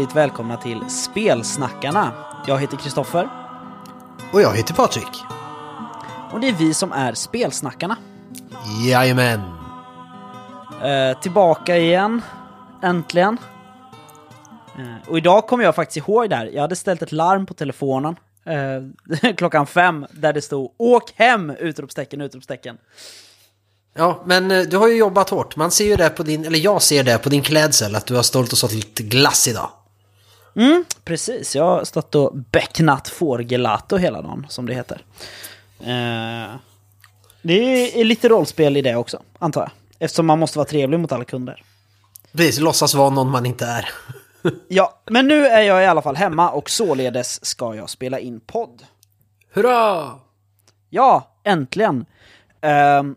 Hjärtligt välkomna till Spelsnackarna. Jag heter Kristoffer Och jag heter Patrik. och det är vi som är Spelsnackarna. Jajamän. Eh, tillbaka igen, äntligen. Eh, och idag kommer jag faktiskt ihåg det här. Jag hade ställt ett larm på telefonen eh, klockan fem där det stod “Åk hem!” utropstecken, utropstecken. Ja, men eh, du har ju jobbat hårt. Man ser ju det på din, eller jag ser det på din klädsel, att du har stolt och sålt lite glass idag. Mm, precis. Jag har stått och becknat fårgelato hela dagen, som det heter. Eh, det är lite rollspel i det också, antar jag. Eftersom man måste vara trevlig mot alla kunder. Precis, låtsas vara någon man inte är. Ja, men nu är jag i alla fall hemma och således ska jag spela in podd. Hurra! Ja, äntligen! Ehm,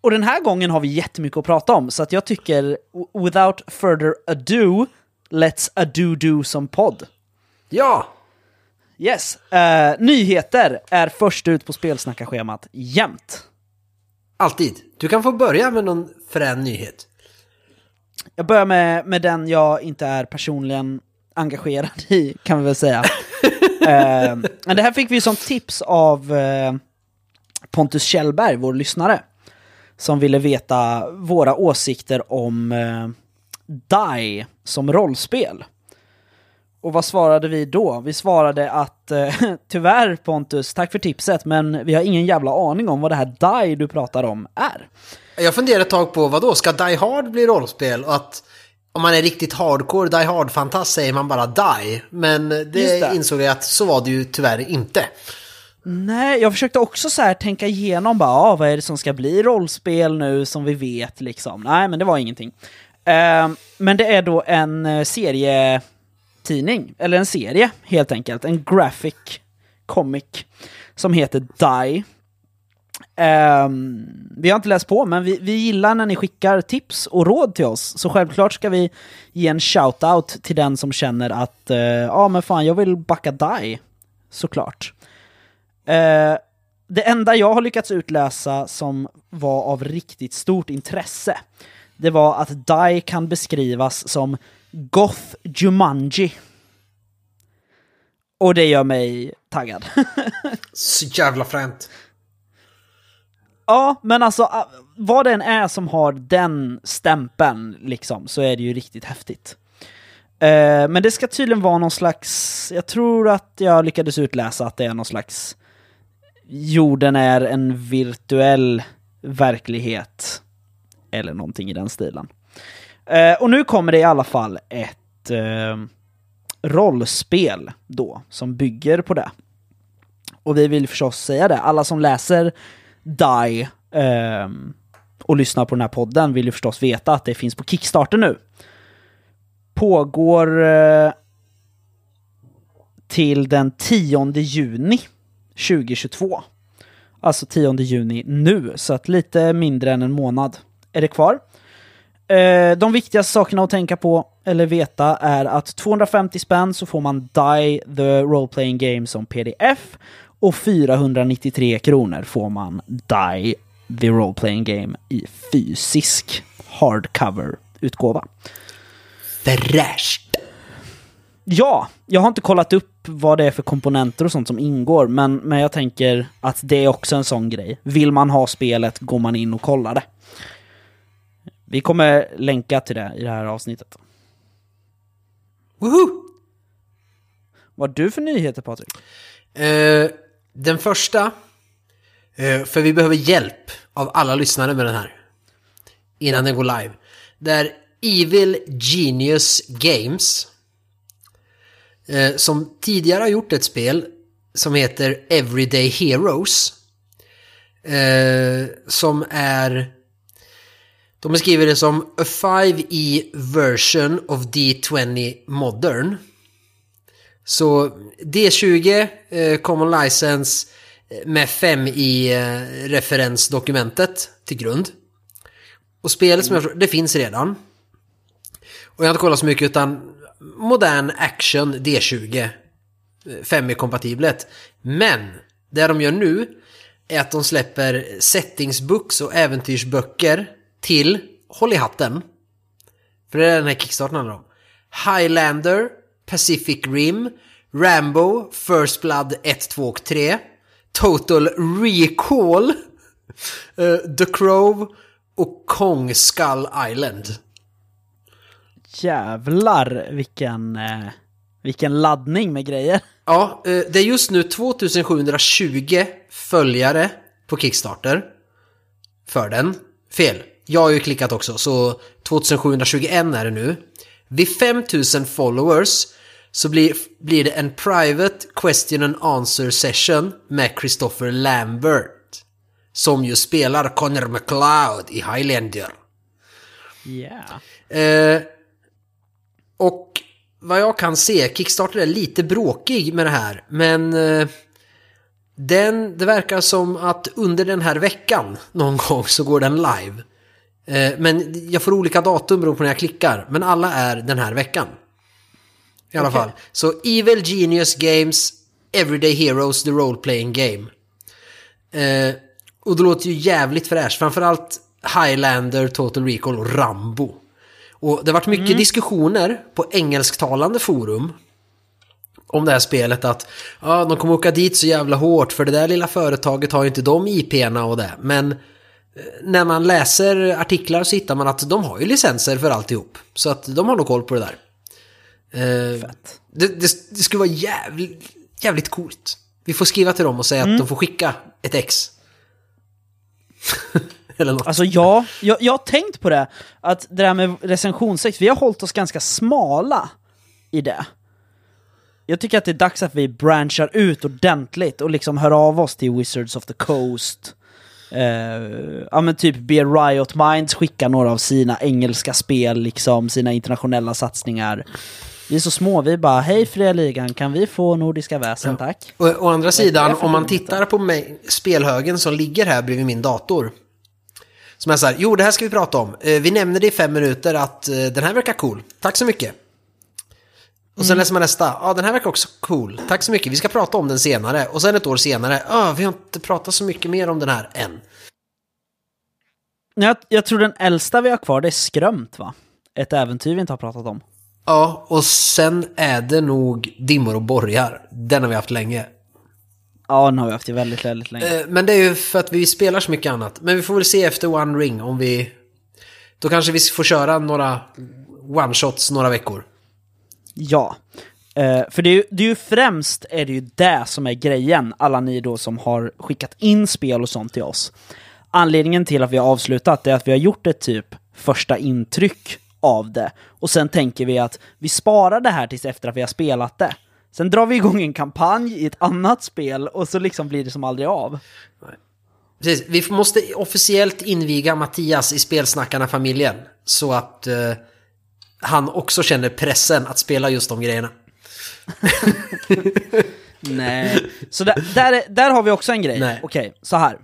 och den här gången har vi jättemycket att prata om, så att jag tycker without further ado, let's ado-do som podd. Ja! Yes, eh, nyheter är först ut på spelsnackarschemat jämt. Alltid. Du kan få börja med någon frän nyhet. Jag börjar med, med den jag inte är personligen engagerad i, kan vi väl säga. eh, men det här fick vi som tips av eh, Pontus Kjellberg, vår lyssnare, som ville veta våra åsikter om Die som rollspel. Och vad svarade vi då? Vi svarade att eh, tyvärr Pontus, tack för tipset, men vi har ingen jävla aning om vad det här Die du pratar om är. Jag funderar ett tag på, vad då? ska Die Hard bli rollspel? Och att om man är riktigt hardcore Die Hard-fantast säger man bara Die. Men det, det. insåg jag att så var det ju tyvärr inte. Nej, jag försökte också så här tänka igenom bara, ah, vad är det som ska bli rollspel nu som vi vet liksom. Nej, men det var ingenting. Ehm, men det är då en eh, serietidning, eller en serie helt enkelt, en graphic comic som heter Die. Um, vi har inte läst på, men vi, vi gillar när ni skickar tips och råd till oss. Så självklart ska vi ge en shout-out till den som känner att eh, ja, men fan, jag vill backa Die. Såklart. Uh, det enda jag har lyckats utläsa som var av riktigt stort intresse, det var att Die kan beskrivas som Goth Jumanji. Och det gör mig taggad. Så jävla fränt. ja, men alltså vad det än är som har den stämpeln liksom, så är det ju riktigt häftigt. Eh, men det ska tydligen vara någon slags, jag tror att jag lyckades utläsa att det är någon slags jorden är en virtuell verklighet. Eller någonting i den stilen. Eh, och nu kommer det i alla fall ett eh, rollspel då, som bygger på det. Och vi vill förstås säga det, alla som läser Die eh, och lyssnar på den här podden vill ju förstås veta att det finns på Kickstarter nu. Pågår eh, till den 10 juni 2022. Alltså 10 juni nu, så att lite mindre än en månad är det kvar. Eh, de viktigaste sakerna att tänka på eller veta är att 250 spänn så får man Die the Role Playing Game som pdf och 493 kronor får man Die the Role Playing Game i fysisk hardcover-utgåva. Fräscht. Ja, jag har inte kollat upp vad det är för komponenter och sånt som ingår, men, men jag tänker att det är också en sån grej. Vill man ha spelet går man in och kollar det. Vi kommer länka till det i det här avsnittet. Woohoo! Vad har du för nyheter Patrik? Eh, den första, eh, för vi behöver hjälp av alla lyssnare med den här. Innan den går live. Det är Evil Genius Games. Eh, som tidigare har gjort ett spel som heter Everyday Heroes. Eh, som är... De beskriver det som a 5e e version of D20 Modern. Så D20 eh, Common License eh, med 5 i e, eh, referensdokumentet till grund. Och spelet som jag förstår, det finns redan. Och jag har inte kollat så mycket utan modern action D20. 5 i eh, kompatiblet. Men det de gör nu är att de släpper settingsbooks och äventyrsböcker till, håll i hatten. För det är den här kickstarten handlar om. Highlander, Pacific Rim, Rambo, First Blood 1, 2 och 3, Total Recall, eh, The Crow och Kong Skull Island. Jävlar vilken, eh, vilken laddning med grejer. Ja, eh, det är just nu 2720 följare på Kickstarter. För den. Fel. Jag har ju klickat också, så 2721 är det nu. Vid 5000 followers så blir, blir det en private question and answer session med Christopher Lambert. Som ju spelar Connor McLeod i Highlander. Yeah. Eh, och vad jag kan se, Kickstarter är lite bråkig med det här, men eh, den, det verkar som att under den här veckan någon gång så går den live. Eh, men jag får olika datum beroende på när jag klickar, men alla är den här veckan. I alla Okej. fall. Så Evil Genius Games, Everyday Heroes, The Role Playing Game. Eh, och det låter ju jävligt fräscht, framförallt Highlander, Total Recall och Rambo. Och det har varit mycket diskussioner på engelsktalande forum om det här spelet att ja, de kommer åka dit så jävla hårt för det där lilla företaget har ju inte de IP'na och det. Men när man läser artiklar så hittar man att de har ju licenser för alltihop. Så att de har nog koll på det där. Eh, Fett. det, det, det skulle vara jävligt, jävligt coolt. Vi får skriva till dem och säga att de får skicka ett ex. Eller något. Alltså ja, jag, jag har tänkt på det, att det där med recensionsex, vi har hållit oss ganska smala i det. Jag tycker att det är dags att vi branchar ut ordentligt och liksom hör av oss till Wizards of the Coast. Eh, ja men typ be Riot Minds skicka några av sina engelska spel, liksom sina internationella satsningar. Vi är så små, vi bara hej fria ligan, kan vi få Nordiska väsen tack? Å, å andra sidan, om man tittar på mig, spelhögen som ligger här bredvid min dator. Som är så här, jo det här ska vi prata om. Eh, Vi nämner det i fem minuter att eh, den här verkar cool. Tack så mycket. Och sen läser man nästa, ja den här verkar också cool. Tack så mycket, vi ska prata om den senare. Och sen ett år senare, ja vi har inte pratat så mycket mer om den här än. Jag, jag tror den äldsta vi har kvar det är Skrömt va? Ett äventyr vi inte har pratat om. Ja, och sen är det nog Dimmor och borgar. Den har vi haft länge. Ja, den har vi haft i väldigt, väldigt länge. Eh, Men det är ju för att vi spelar så mycket annat. Men vi får väl se efter One Ring om vi... Då kanske vi får köra några one-shots några veckor. Ja. Eh, för det är, ju, det är ju främst är det ju det som är grejen, alla ni då som har skickat in spel och sånt till oss. Anledningen till att vi har avslutat är att vi har gjort ett typ första intryck av det. Och sen tänker vi att vi sparar det här tills efter att vi har spelat det. Sen drar vi igång en kampanj i ett annat spel och så liksom blir det som aldrig av. Precis, vi måste officiellt inviga Mattias i Spelsnackarna-familjen. Så att eh, han också känner pressen att spela just de grejerna. Nej. Så där, där, där har vi också en grej. Nej. Okej, så här.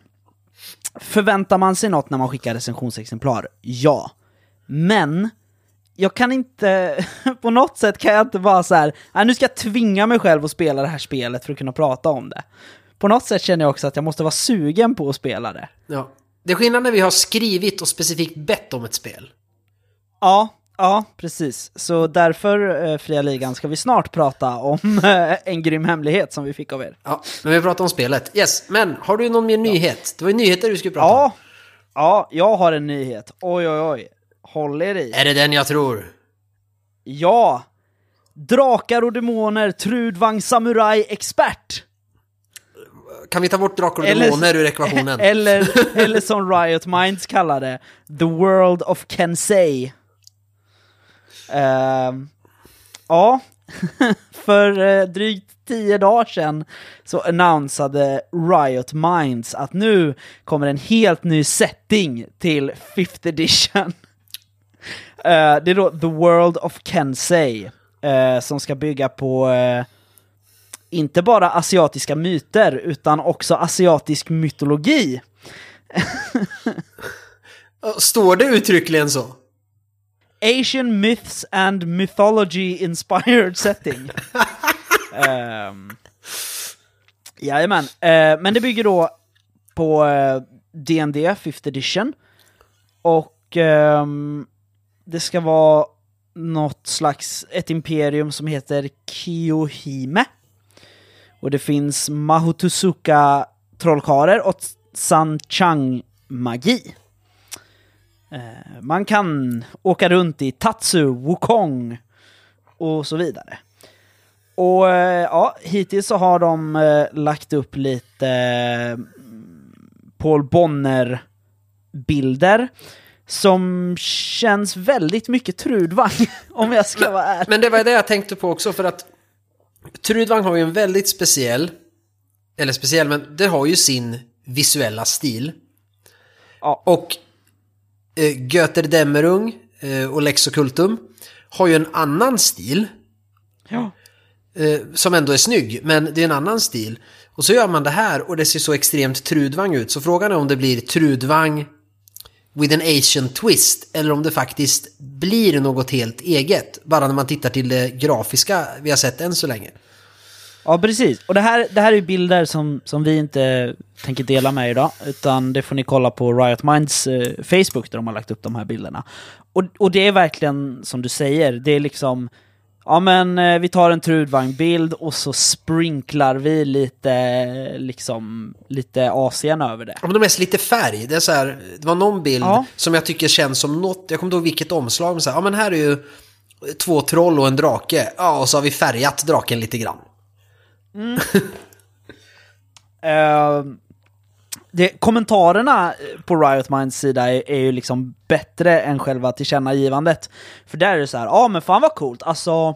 Förväntar man sig något när man skickar recensionsexemplar? Ja. Men, jag kan inte, på något sätt kan jag inte bara så här, "Nej, nu ska jag tvinga mig själv att spela det här spelet för att kunna prata om det. På något sätt känner jag också att jag måste vara sugen på att spela det. Ja. Det är skillnad när vi har skrivit och specifikt bett om ett spel. Ja, ja, precis. Så därför, eh, Fria Ligan, ska vi snart prata om eh, en grym hemlighet som vi fick av er. Ja, men vi pratar om spelet. Yes, men har du någon mer nyhet? Det var ju nyheter du skulle prata om. Ja, ja, jag har en nyhet. Oj, oj, oj. Håll er i. Är det den jag tror? Ja! Drakar och demoner, Trudvang Samurai Expert! Kan vi ta bort drakar och Eller- demoner ur ekvationen? Eller, eller som Riot Minds kallar det, The World of Kensei. Uh, ja, för eh, drygt tio dagar sedan så annonsade Riot Minds att nu kommer en helt ny setting till 5th edition. Uh, det är då The World of Kensei, uh, som ska bygga på uh, inte bara asiatiska myter, utan också asiatisk mytologi. Står det uttryckligen så? Asian myths and mythology inspired setting. um, jajamän, uh, men det bygger då på uh, D&D 5th edition. Och ehm, det ska vara något slags, ett imperium som heter Kiyohime. Och det finns Mahutusuka trollkarlar och Sanchang-magi. Eh, man kan åka runt i Tatsu, Wukong och så vidare. Och eh, ja, hittills så har de eh, lagt upp lite eh, Paul Bonner-bilder som känns väldigt mycket Trudvang, om jag ska vara ärlig. Men det var det jag tänkte på också för att Trudvang har ju en väldigt speciell, eller speciell, men det har ju sin visuella stil. Ja. Och eh, Götterdämmerung eh, och Lex Occultum har ju en annan stil. Ja. Eh, som ändå är snygg, men det är en annan stil. Och så gör man det här och det ser så extremt Trudvang ut. Så frågan är om det blir Trudvang with an Asian twist eller om det faktiskt blir något helt eget. Bara när man tittar till det grafiska vi har sett än så länge. Ja, precis. Och det här, det här är bilder som, som vi inte tänker dela med idag, utan det får ni kolla på Riot Minds eh, Facebook där de har lagt upp de här bilderna. Och, och det är verkligen som du säger, det är liksom Ja men eh, vi tar en Trudvang-bild och så sprinklar vi lite, liksom, lite Asien över det. Ja, men de är lite färg. Det, är så här, det var någon bild Ja. som jag tycker känns som något, jag kommer inte ihåg vilket omslag, men så här, ja men här är ju två troll och en drake. Ja, och så har vi färgat draken lite grann. Mm. Eh, det, kommentarerna på Riot Minds sida är, är ju liksom bättre än själva tillkännagivandet. För där är det så här, ja men fan vad coolt, alltså...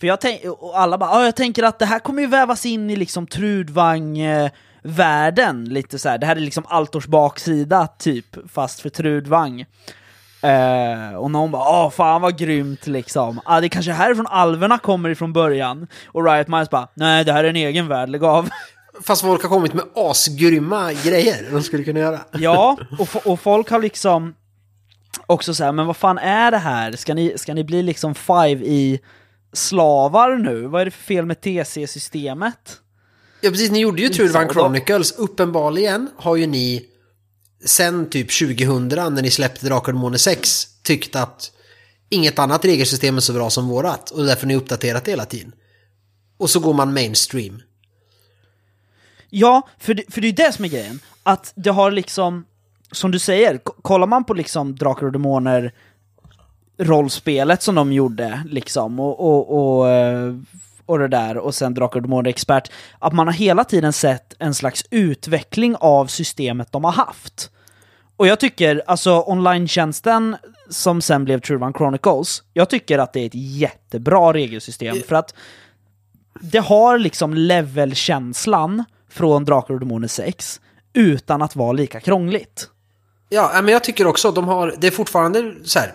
För jag tänk, och alla bara, ja jag tänker att det här kommer ju vävas in i liksom Trudvang-världen, lite så här. Det här är liksom Altors baksida, typ, fast för Trudvang. Eh, och någon bara åh fan vad grymt liksom. Ah, det kanske är härifrån alverna kommer ifrån början. Och Riot Minds bara nej det här är en egen värld, lägg av. Fast folk har kommit med asgrymma grejer de skulle kunna göra. ja, och, och folk har liksom också så här, men vad fan är det här? Ska ni, ska ni bli liksom five i slavar nu? Vad är det för fel med TC-systemet? Ja precis, ni gjorde ju så, då- Chronicles. Uppenbarligen har ju ni sen typ 2000 när ni släppte Drakar och Demoner 6 tyckt att inget annat regelsystem är så bra som vårat och därför har ni uppdaterat det hela tiden. Och så går man mainstream. Ja, för det, för det är det som är grejen. Att det har liksom, som du säger, kollar man på liksom Drakar och Demoner rollspelet som de gjorde, liksom, och, och, och, eh, och det där, och sen Drakar och Demoner Expert, att man har hela tiden sett en slags utveckling av systemet de har haft. Och jag tycker, alltså online-tjänsten som sen blev True Run Chronicles, jag tycker att det är ett jättebra regelsystem, för att det har liksom levelkänslan från Drakar och Demoner 6 utan att vara lika krångligt. Ja, men jag tycker också de har, det är fortfarande så här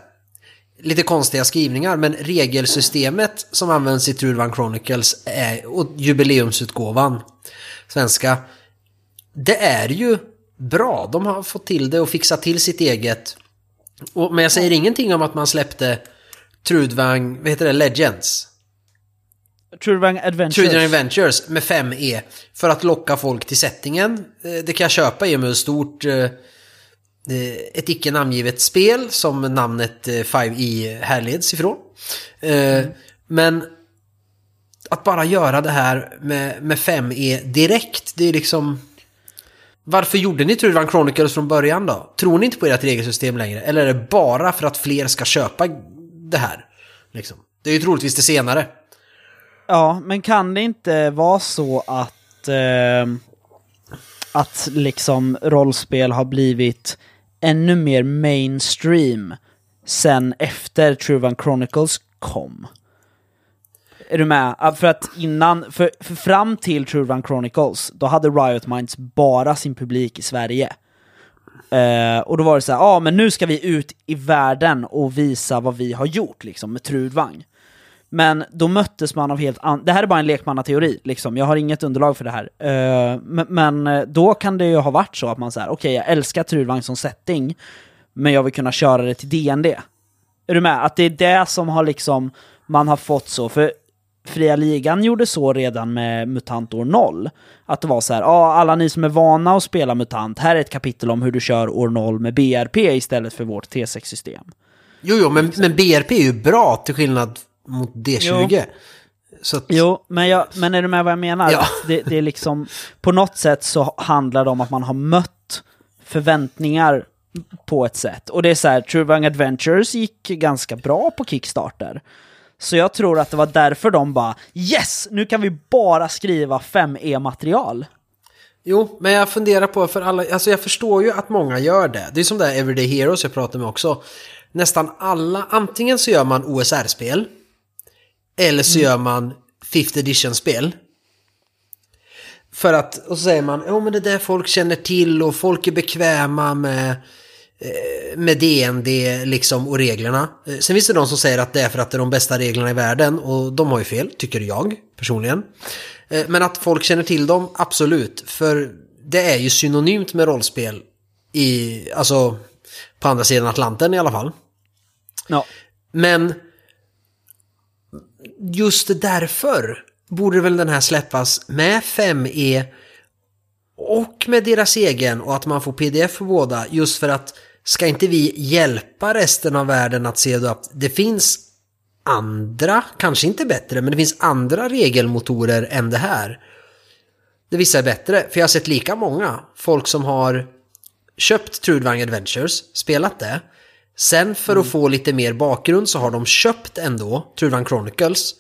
lite konstiga skrivningar, men regelsystemet som används i Trudvang Chronicles är, och jubileumsutgåvan, svenska, det är ju bra. De har fått till det och fixat till sitt eget. Och, men jag säger ingenting om att man släppte Trudvang, vad heter det, Legends? Trudvang Adventures. Trudvang Adventures med 5E för att locka folk till settingen. Eh, Det kan jag köpa i och med hur stort eh, ett icke namngivet spel som namnet eh, 5E härleds ifrån. Eh, Men att bara göra det här med, med 5E direkt, det är liksom... Varför gjorde ni Trudvang Chronicles från början då? Tror ni inte på ert regelsystem längre? Eller är det bara för att fler ska köpa det här? Liksom. Det är ju troligtvis det senare. Ja, men kan det inte vara så att, eh, att liksom rollspel har blivit ännu mer mainstream sen efter Truvan Chronicles kom? Är du med? För att innan, för, för fram till True Chronicles, då hade Riot Minds bara sin publik i Sverige. Uh, och då var det så här, ja ah, men nu ska vi ut i världen och visa vad vi har gjort liksom med Trudvang. Men då möttes man av helt an- Det här är bara en lekmannateori, liksom. jag har inget underlag för det här. Uh, men, men då kan det ju ha varit så att man säger, okej jag älskar Trulvagn som setting, men jag vill kunna köra det till DND. Är du med? Att det är det som har liksom, man har fått så, för Fria Ligan gjorde så redan med MUTANT år 0. Att det var så här, ja alla ni som är vana att spela MUTANT, här är ett kapitel om hur du kör år 0 med BRP istället för vårt T6-system. Jo, jo, men, men BRP är ju bra till skillnad mot D20. Så att, Jo, men, jag, men är du med vad jag menar? Ja. Det, det är liksom, på något sätt så handlar det om att man har mött förväntningar på ett sätt. Och det är så här, True Bang Adventures gick ganska bra på Kickstarter. Så jag tror att det var därför de bara Yes! Nu kan vi bara skriva 5E-material. Jo, men jag funderar på, för alla, alltså jag förstår ju att många gör det. Det är som det här Everyday Heroes jag pratar med också. Nästan alla, antingen så gör man OSR-spel. Eller så gör man 5th edition-spel. För att, och så säger man, ja men det där folk känner till och folk är bekväma med, eh, med DND liksom och reglerna. Eh, Sen finns det de som säger att det är för att det är de bästa reglerna i världen och de har ju fel, tycker jag personligen. Eh, Men att folk känner till dem, absolut. För det är ju synonymt med rollspel i, alltså på andra sidan Atlanten i alla fall. Ja. Men just därför borde väl den här släppas med 5E och med deras egen och att man får pdf för båda. Just för att ska inte vi hjälpa resten av världen att se då att det finns andra, kanske inte bättre, men det finns andra regelmotorer än det här. Det vissa är bättre, för jag har sett lika många folk som har köpt Trudvang Adventures, spelat det. Sen för att få lite mer bakgrund så har de köpt ändå Trudvang Chronicles.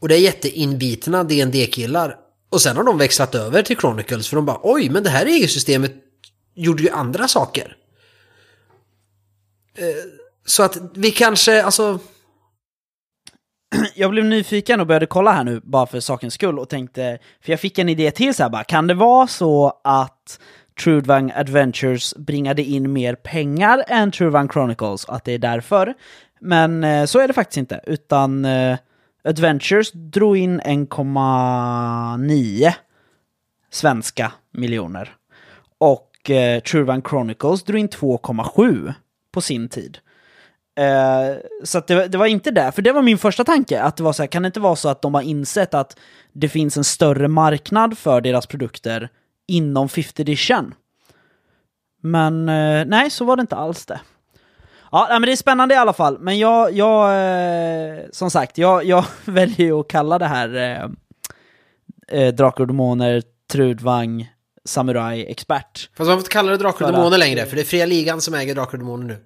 Och det är jätteinbitna dd killar Och sen har de växlat över till Chronicles för de bara oj, men det här regelsystemet gjorde ju andra saker. Eh, Så att vi kanske, alltså... jag blev nyfiken och började kolla här nu bara för sakens skull och tänkte, för jag fick en idé till så här bara, kan det vara så att Trudvang Adventures bringade in mer pengar än Trudvang Chronicles, och att det är därför? Men eh, så är det faktiskt inte, utan eh, Adventures drog in 1,9 svenska miljoner. Och eh, Trudvang Chronicles drog in 2,7 på sin tid. Eh, så att det, det var inte det, för det var min första tanke. Att det var så här, kan det inte vara så att de har insett att det finns en större marknad för deras produkter inom 50 edition? Men eh, nej, så var det inte alls det. Ja, men det är spännande i alla fall. Men jag, jag eh, som sagt, jag, jag väljer ju att kalla det här eh, eh, Drakar och Demoner, Trudvang, Samurai, Expert. Fast man får inte kalla det Drakar och Demoner längre, för det är Fria Ligan som äger Drakar och Demoner nu.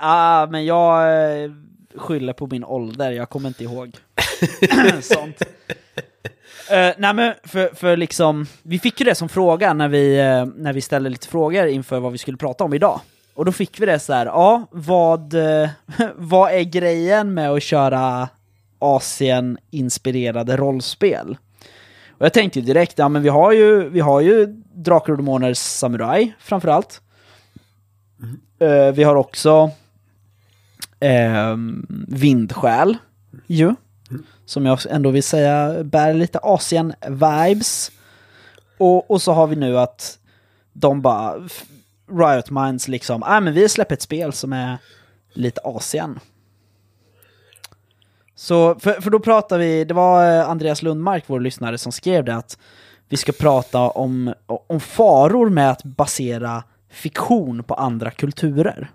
Ah, men jag eh, skyller på min ålder, jag kommer inte ihåg sånt. Eh, nej men för, för liksom, vi fick ju det som fråga när vi, eh, när vi ställde lite frågor inför vad vi skulle prata om idag. Och då fick vi det så här, ja, vad, eh, vad är grejen med att köra Asien-inspirerade rollspel? Och jag tänkte ju direkt, ja men vi har ju, vi har ju Drakar och Demoners Samurai framförallt. Eh, vi har också ehm, Vindsjäl ju. Som jag ändå vill säga bär lite Asien-vibes. Och, och så har vi nu att de bara, Riot Minds liksom, ah, men vi släpper ett spel som är lite Asien. Så, för, för då pratar vi, det var eh, Andreas Lundmark, vår lyssnare, som skrev det att vi ska prata om, om faror med att basera fiktion på andra kulturer.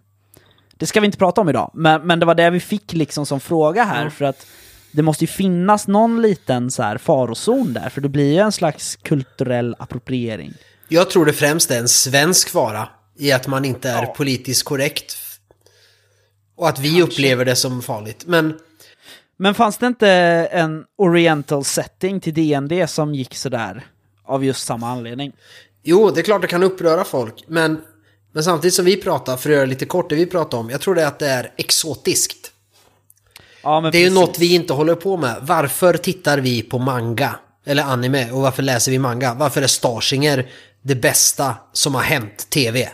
Det ska vi inte prata om idag, men, men det var det vi fick liksom som fråga här, för att det måste ju finnas någon liten så här farozon där, för det blir ju en slags kulturell appropriering. Jag tror det främst är en svensk fara i att man inte är Ja. politiskt korrekt. Och att vi upplever det som farligt. Men Men fanns det inte en oriental setting till DND som gick sådär av just samma anledning? jo, det är klart det kan uppröra folk. Men, men samtidigt som vi pratar, för att göra lite kort det vi pratar om, jag tror det är att det är exotiskt. Ja, Det är ju precis. något vi inte håller på med. Varför tittar vi på manga? Eller anime? Och varför läser vi manga? Varför är Starsinger det bästa som har hänt tv?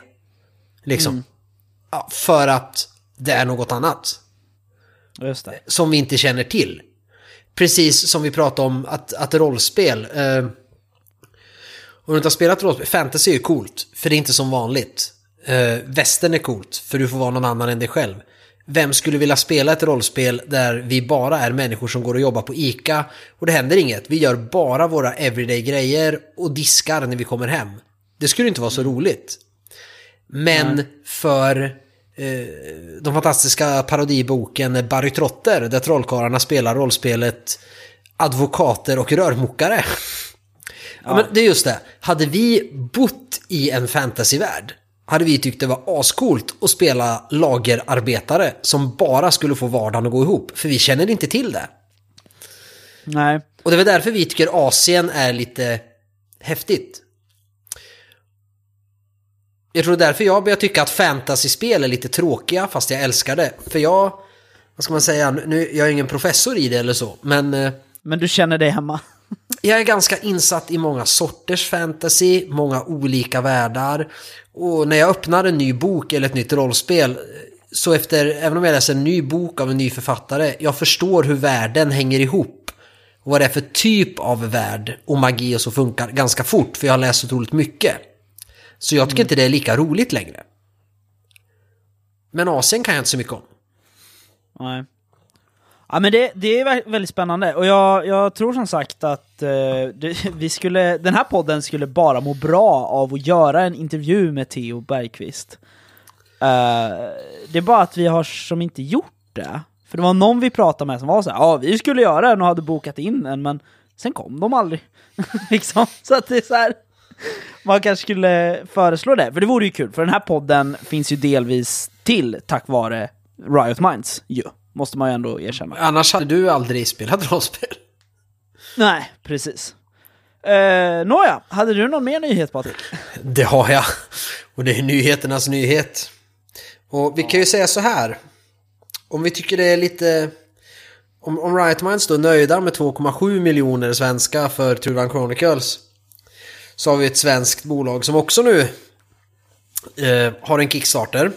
Liksom. Ja, för att det är något annat. Som vi inte känner till. Precis som vi pratade om att, att rollspel. Eh, om du inte har spelat rollspel, fantasy är coolt, för det är inte som vanligt. Eh, västern är coolt, för du får vara någon annan än dig själv. Vem skulle vilja spela ett rollspel där vi bara är människor som går och jobbar på ICA och det händer inget? Vi gör bara våra everyday-grejer och diskar när vi kommer hem. Det skulle inte vara så roligt. Men för eh, de fantastiska parodiboken Barry Trotter där trollkarlarna spelar rollspelet advokater och rörmokare. Ja. men det är just det. Hade vi bott i en fantasyvärld hade vi tyckt det var ascoolt att spela lagerarbetare som bara skulle få vardagen att gå ihop. För vi känner inte till det. Nej. Och det är väl därför vi tycker Asien är lite häftigt. Jag tror därför jag börjar tycka att fantasyspel är lite tråkiga fast jag älskar det. För jag, vad ska man säga, nu, jag är ingen professor i det eller så, men... eh, Men du känner dig hemma? Jag är ganska insatt i många sorters fantasy, många olika världar. Och när jag öppnar en ny bok eller ett nytt rollspel, så efter, även om jag läser en ny bok av en ny författare, jag förstår hur världen hänger ihop. Och vad det är för typ av värld och magi och så funkar ganska fort, för jag har läst otroligt mycket. Så jag tycker inte det är lika roligt längre. Men Asien kan jag inte så mycket om. Nej. Ja men det, det är väldigt spännande och jag, jag tror som sagt att eh, det, vi skulle, den här podden skulle bara må bra av att göra en intervju med Theo Bergqvist. Uh, det är bara att vi har som inte gjort det. För det var någon vi pratade med som var så ja ja vi skulle göra den och hade bokat in den men sen kom de aldrig. liksom. Så att det är så här. Man kanske skulle föreslå det, för det vore ju kul, för den här podden finns ju delvis till tack vare Riot Minds ju, måste man ju ändå erkänna. Annars hade du aldrig spelat rollspel. Nej, precis. Uh, Nåja, hade du någon mer nyhet Patrik? Det har jag. Och det är nyheternas nyhet. Och vi kan ju säga så här. Om vi tycker det är lite... Om, om Riot Minds då är nöjda med 2,7 miljoner svenska för Truvan Chronicles. Så har vi ett svenskt bolag som också nu eh, har en Kickstarter.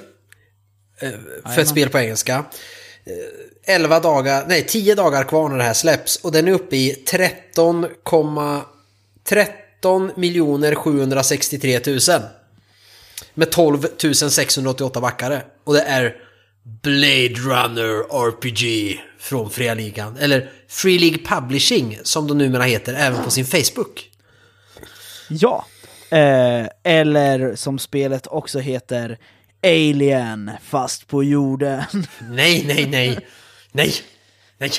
Eh, för ett spel på engelska. Eh, 11 dagar, nej 10 dagar kvar när det här släpps. Och den är uppe i 13, 13 miljoner 763 000. Med 12 688 backare. Och det är Blade Runner RPG från Fria Ligan. Eller Free League Publishing som de numera heter även på sin Facebook. Ja. Eh, eller som spelet också heter, Alien fast på jorden. Nej, nej, nej. Nej. Nej.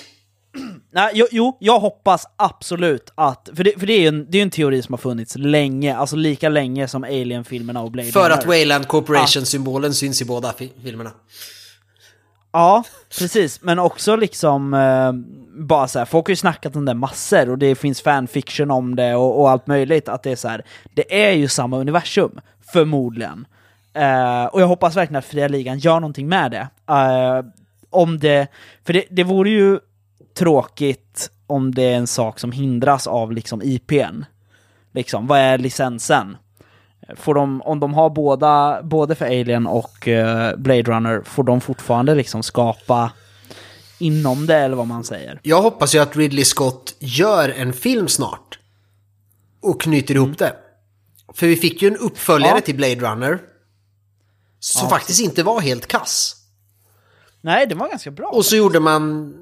Nej, jo, jo, jag hoppas absolut att, för det, för det är ju en, det är en teori som har funnits länge, alltså lika länge som Alien-filmerna och Blade För Runner. att Wayland Corporation-symbolen syns i båda fi- filmerna. Ja, precis. Men också liksom eh, bara så här, folk har ju snackat om det massor och det finns fanfiction om det och, och allt möjligt. Att det är så här, det är ju samma universum, förmodligen. Eh, och jag hoppas verkligen att Fria Ligan gör någonting med det. Eh, om det, för det, det vore ju tråkigt om det är en sak som hindras av liksom IPn. Liksom, vad är licensen? Får de, om de har båda, både för Alien och eh, Blade Runner, får de fortfarande liksom skapa inom det, eller vad man säger? Jag hoppas ju att Ridley Scott gör en film snart. Och knyter ihop det. För vi fick ju en uppföljare Ja. till Blade Runner. Som Ja, faktiskt inte var helt kass. Nej, det var ganska bra. Och så gjorde man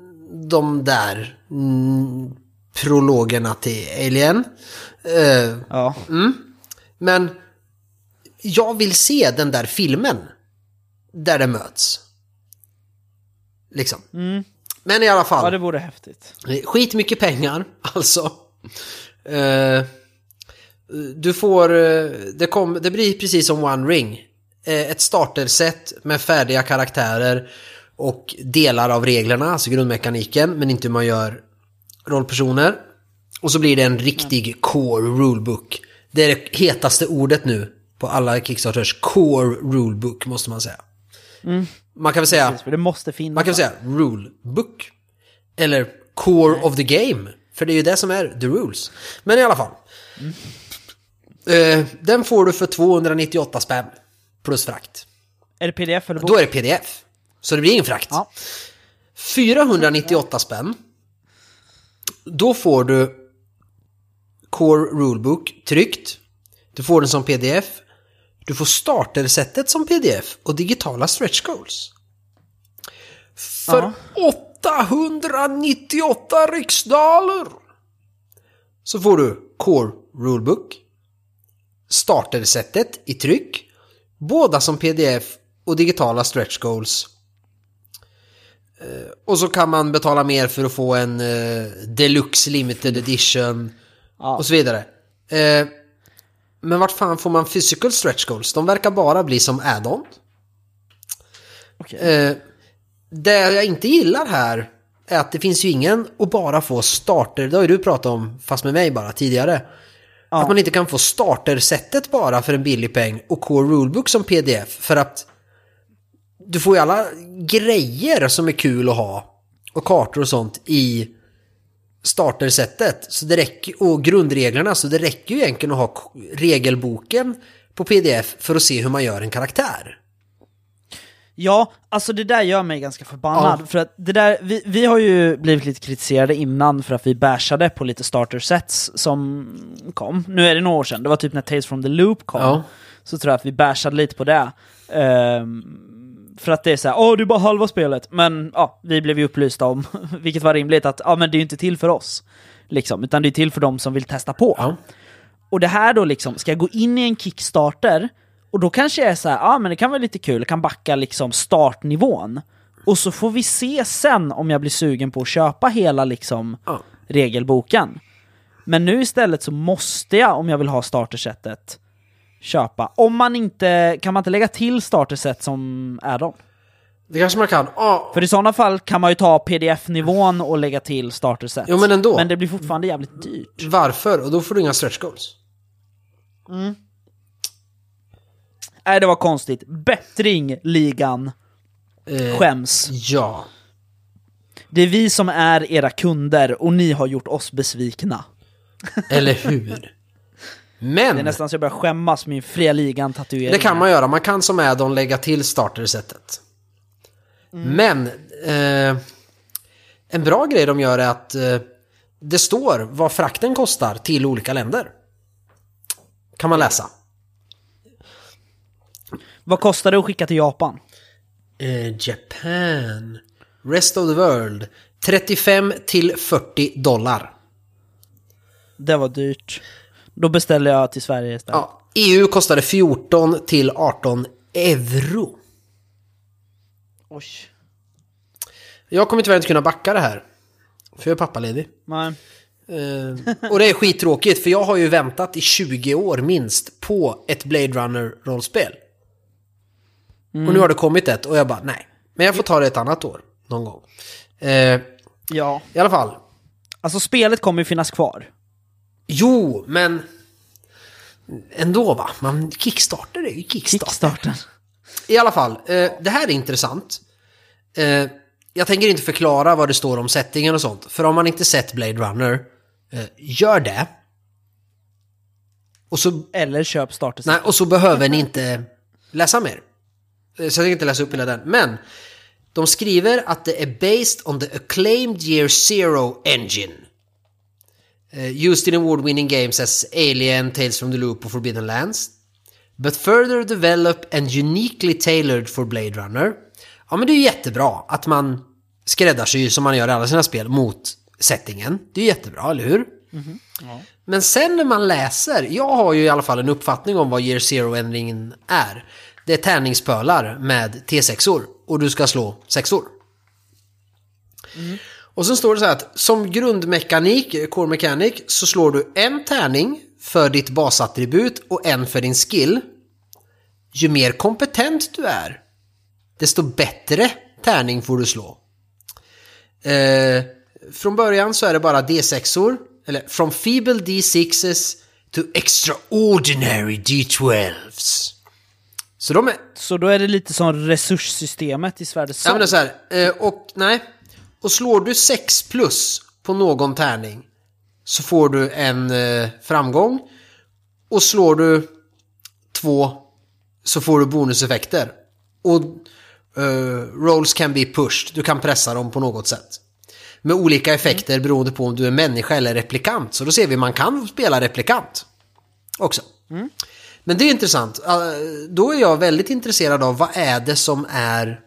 de där mm, prologerna till Alien. Eh, Ja. men jag vill se den där filmen. Där det möts. Liksom. Men i alla fall. ja, det vore häftigt. Skit mycket pengar, alltså. Eh, du får, eh, det, kom, det blir precis som One Ring. Eh, ett starterset med färdiga karaktärer och delar av reglerna, alltså grundmekaniken, men inte hur man gör rollpersoner. Och så blir det en riktig core rulebook. Det är det hetaste ordet nu på alla Kickstarters. Core rulebook måste man säga. Man kan väl säga... Precis, det måste finnas. Man kan säga rule book. Eller core of the game. För det är ju det som är the rules. Men i alla fall. Eh, den får du för 298 spänn. Plus frakt. Är det pdf eller bok? Då är det pdf. Så det blir ingen frakt. Ja. 498 spänn. Då får du Core Rulebook tryckt. Du får den som pdf. Du får startersättet som pdf och digitala stretch goals. För 898 riksdaler så får du Core Rulebook, startersättet i tryck, båda som pdf och digitala stretch goals. Eh, och så kan man betala mer för att få en eh, deluxe limited edition Ja. och så vidare. Eh, men vart fan får man physical stretch goals? De verkar bara bli som add-on. Eh, det jag inte gillar här är att det finns ju ingen att bara få starter, det har ju du pratat om, fast med mig bara tidigare. Ja. Att man inte kan få startersättet bara för en billig peng och Core Rulebook som pdf för att du får ju alla grejer som är kul att ha och kartor och sånt i startersättet så det räcker, och grundreglerna så det räcker ju egentligen att ha regelboken på pdf för att se hur man gör en karaktär. Ja, alltså det där gör mig ganska förbannad. Ja. För att det där, vi, vi har ju blivit lite kritiserade innan för att vi bashade på lite starter sets som kom. Nu är det några år sedan, det var typ när Tales from the Loop kom. Ja. Så tror jag att vi bashade lite på det. Ehm, för att det är så här, åh det är bara halva spelet. Men ja, vi blev ju upplysta om, vilket var rimligt, att ja men det är ju inte till för oss. Liksom, utan det är till för de som vill testa på. Ja. Och det här då liksom, ska jag gå in i en Kickstarter och då kanske jag är så här, ja ah, men det kan vara lite kul, jag kan backa liksom startnivån. Och så får vi se sen om jag blir sugen på att köpa hela liksom Ja. regelboken. Men nu istället så måste jag, om jag vill ha startersättet, köpa. Om man inte, kan man inte lägga till starterset som add-on? Det kanske man kan. Ja, För i sådana fall kan man ju ta pdf-nivån och lägga till starterset. Jo, men ändå. Men det blir fortfarande jävligt dyrt. varför? Och då får du inga stretch goals. Nej, det var konstigt. Bättring, ligan. Eh, Skäms. Ja. Det är vi som är era kunder och ni har gjort oss besvikna. Eller hur? Det är Men nästan så jag börjar skämmas med min fria ligan-tatuering. det kan man göra. Man kan som add-on lägga till startersättet. Men eh, en bra grej de gör är att eh, det står vad frakten kostar till olika länder. Kan man läsa. Vad kostar det att skicka till Japan? Eh, Japan. Rest of the world. 35 till 40 dollar. Det var dyrt. Då beställer jag till Sverige istället. Ja, EU kostade 14 till 18 euro. Oj. Jag kommer tyvärr inte kunna backa det här. För jag är pappaledig. Nej. Eh, och det är skittråkigt för jag har ju väntat i 20 år minst på ett Blade Runner-rollspel. Och nu har det kommit ett och jag bara nej. Men jag får ta det ett annat år. Någon gång. Eh, Ja. I alla fall. Alltså spelet kommer ju finnas kvar. Jo, men... Ändå va? Man, Kickstarter är ju Kickstarter. Kickstarten. I alla fall, eh, det här är intressant. Eh, jag tänker inte förklara vad det står om settingen och sånt. För om man inte sett Blade Runner, eh, gör det. Och så, Eller köp starterset. nej, och så behöver ni inte läsa mer. Eh, Så jag tänker inte läsa upp hela den. Men de skriver att det är based on the acclaimed year zero engine. Eh, used in award-winning games as Alien, Tales from the Loop och Forbidden Lands. But further developed and uniquely tailored for Blade Runner. Ja men det är ju jättebra att man skräddarsyr som man gör i alla sina spel mot settingen. Det är ju jättebra, eller hur? Men sen när man läser, jag har ju i alla fall en uppfattning om vad Year Zero-ändringen är. Det är tärningspölar med T6or och du ska slå sexor. Och så står det så här att som grundmekanik, core mechanic, så slår du en tärning för ditt basattribut och en för din skill. Ju mer kompetent du är, desto bättre tärning får du slå. Eh, från början så är det bara D6or, eller from feeble D6s to extraordinary D12s. Så de är, Så då är det lite som resurssystemet i Svärdets Ja men det är så här, eh, och nej. Och slår du 6 plus på någon tärning så får du en eh, framgång. Och slår du 2 så får du bonuseffekter. Och eh, rolls can be pushed, du kan pressa dem på något sätt. Med olika effekter beroende på om du är människa eller replikant. Så då ser vi man kan spela replikant också. Men det är intressant. Då är jag väldigt intresserad av vad är det som är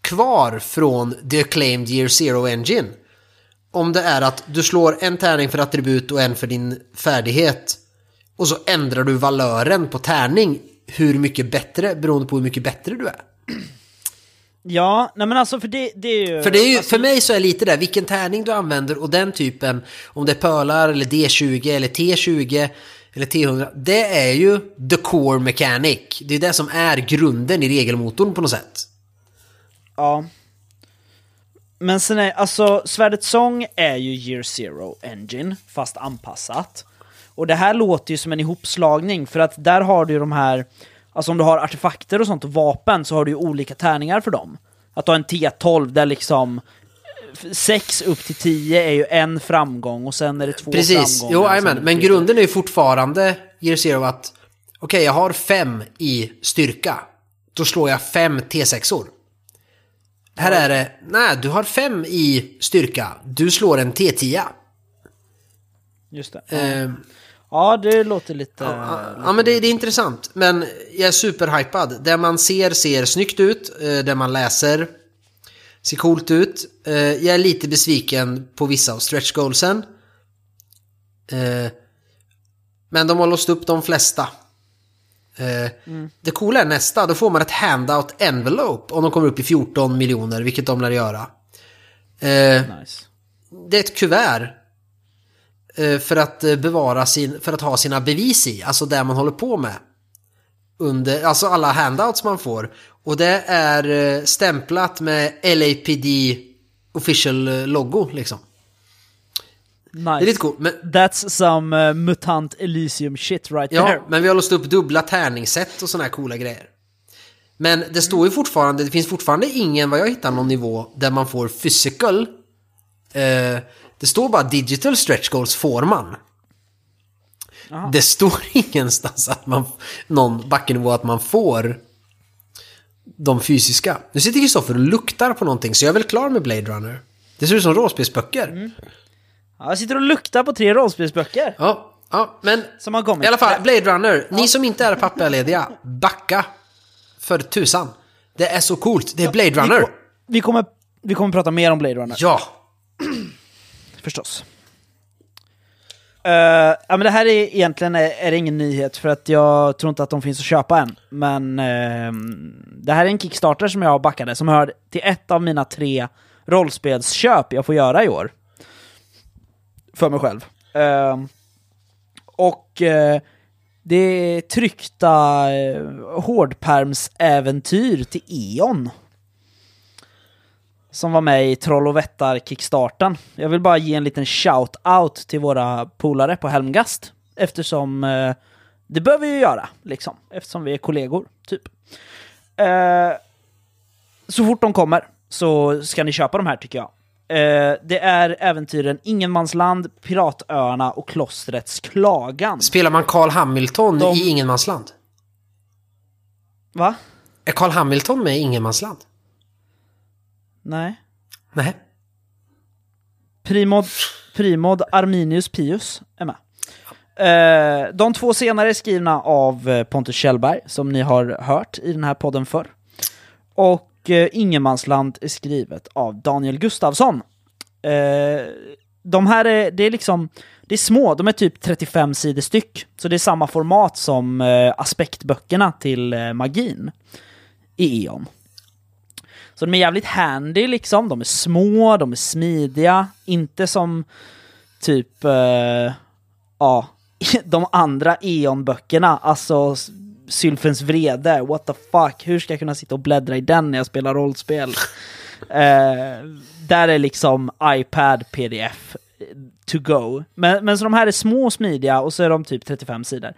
kvar från The Acclaimed Year Zero Engine. Om det är att du slår en tärning för attribut och en för din färdighet. Och så ändrar du valören på tärning hur mycket bättre beroende på hur mycket bättre du är. Ja, nej men alltså för det, det är ju... För, det är ju, alltså, för mig så är lite där, vilken tärning du använder och den typen, om det är pölar eller D20 eller T20 eller T100, det är ju the core mechanic. Det är det som är grunden i regelmotorn på något sätt. Ja. Men sen är, alltså, Svärdets sång är ju Year Zero Engine, fast anpassat. Och det här låter ju som en ihopslagning, för att där har du ju de här, alltså om du har artefakter och sånt och vapen så har du ju olika tärningar för dem. Att du har en T12 där liksom 6 upp till 10 är ju en framgång och sen är det två Precis, framgångar. jo amen. är det men grunden är ju fortfarande Year Zero att okej, jag har fem i styrka. Då slår jag fem T6or. Här är det, nej, du har fem i styrka. Du slår en T10. Just det. Eh, Ja, det låter lite... Ja men det, det är intressant. Men jag är superhypad. Det man ser ser snyggt ut. eh, Det man läser ser coolt ut. Eh, Jag är lite besviken på vissa av stretch goalsen. Eh, Men de har låst upp de flesta. Eh, Det coola är nästa. Då får man ett handout envelope om de kommer upp i 14 miljoner, vilket de lär göra. Nice. det är ett kuvert för att bevara sin, för att ha sina bevis i, alltså det man håller på med. Under, alltså alla handouts man får. Och det är eh, stämplat med LAPD official eh, logo liksom. Nice. Det är lite coolt. Men, That's some uh, mutant Elysium shit right ja, there. men vi har låst upp dubbla tärningssätt och såna här coola grejer. Men det står ju fortfarande, det finns fortfarande ingen, vad jag hittar, någon nivå där man får physical. Eh, det står bara digital stretch goals får man. Jaha. Det står ingenstans att man, någon backenivå att man får de fysiska. Nu sitter Kristoffer och luktar på någonting så jag är väl klar med Blade Runner. Det ser ut som rollspelsböcker. Mm. Ja, jag sitter och luktar på tre rollspelsböcker Ja, ja, men som har kommit. i alla fall, Blade Runner. Ni som inte är pappalediga, backa. För tusan. Det är så coolt. Det är Blade Vi, Runner. ko- vi, kommer, vi kommer prata mer om Blade Runner, Ja. förstås. Uh, ja, men det här är egentligen är, är ingen nyhet för att jag tror inte att de finns att köpa än. Men uh, det här är en Kickstarter som jag backade som hör till ett av mina tre rollspelsköp jag får göra i år. För mig själv. Uh, och eh, det är tryckta uh, hårdpermsäventyr till E.ON. Som var med i Troll och Vättar Kickstarten. Jag vill bara ge en liten shout-out till våra polare på Helmgast. Eftersom eh, det bör vi ju göra, liksom. Eftersom vi är kollegor, typ. Eh, så fort de kommer så ska ni köpa de här tycker jag. Eh, det är äventyren Ingenmansland, Piratöarna och Klostrets Klagan. Spelar man Carl Hamilton De- i Ingenmansland? Va? Är Carl Hamilton med i Ingenmansland? Nej. Nej. Primod, Primod Arminius Pius är med. Eh, de två senare är skrivna av eh, Pontus Kjellberg, som ni har hört i den här podden förr. Och eh, Ingenmansland är skrivet av Daniel Gustafsson. Eh, de här är, det är liksom, det är små, de är typ 35 sidor styck. Så det är samma format som eh, aspektböckerna till eh, magin i E.ON. Så de är jävligt handy liksom, de är små, de är smidiga, inte som typ, eh, ja, de andra E.ON-böckerna, alltså Sylfens vrede, what the fuck, hur ska jag kunna sitta och bläddra i den när jag spelar rollspel? eh, där är liksom iPad, PDF, to go. Men, men så de här är små och smidiga och så är de typ 35 sidor.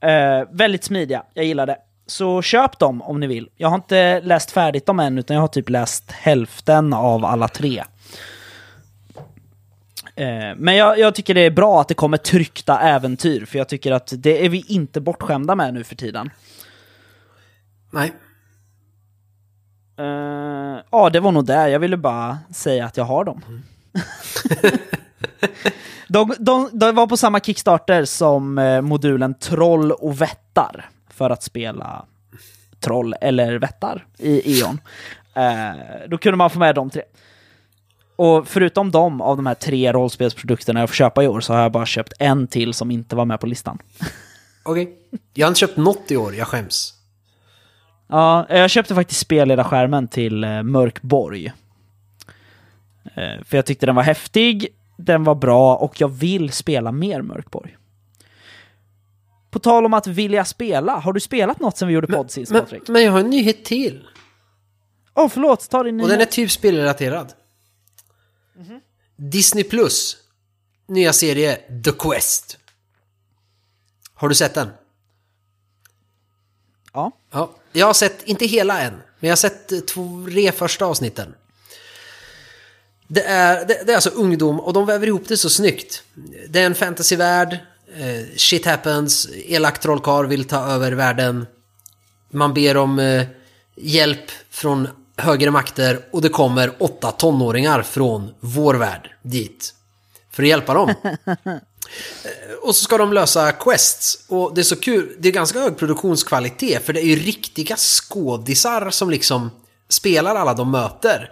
Eh, väldigt smidiga, jag gillar det. Så köp dem om ni vill. Jag har inte läst färdigt dem än, utan jag har typ läst hälften av alla tre. Eh, Men jag, jag tycker det är bra att det kommer tryckta äventyr, för jag tycker att det är vi inte bortskämda med nu för tiden. Nej. Eh, ja, det var nog det. Jag ville bara säga att jag har dem. de, de, de var på samma Kickstarter som eh, modulen Troll och Vättar för att spela Troll eller Vättar i E.ON. Eh, då kunde man få med de tre. Och förutom dem, av de här tre rollspelsprodukterna jag får köpa i år, så har jag bara köpt en till som inte var med på listan. Okej. Jag har inte köpt något i år, jag skäms. Ja, jag köpte faktiskt spelledarskärmen till eh, Mörkborg. Eh, för jag tyckte den var häftig, den var bra och jag vill spela mer Mörkborg. På tal om att vilja spela, har du spelat något sen vi gjorde podd sist Men, Patrik? men jag har en nyhet till. Åh, förlåt, ta din Och den är nyhet. typ spelrelaterad. Disney Plus nya serie The Quest. Har du sett den? Ja. Ja. Jag har sett, inte hela än, men jag har sett eh, tre första avsnitten. Det är, det, det är alltså ungdom och de väver ihop det så snyggt. Det är en fantasyvärld, eh, shit happens, elak trollkarl vill ta över världen. Man ber om eh, hjälp från högre makter och det kommer åtta tonåringar från vår värld dit. För att hjälpa dem. Och så ska de lösa quests. Och det är så kul, det är ganska hög produktionskvalitet för det är ju riktiga skådisar som liksom spelar alla de möter.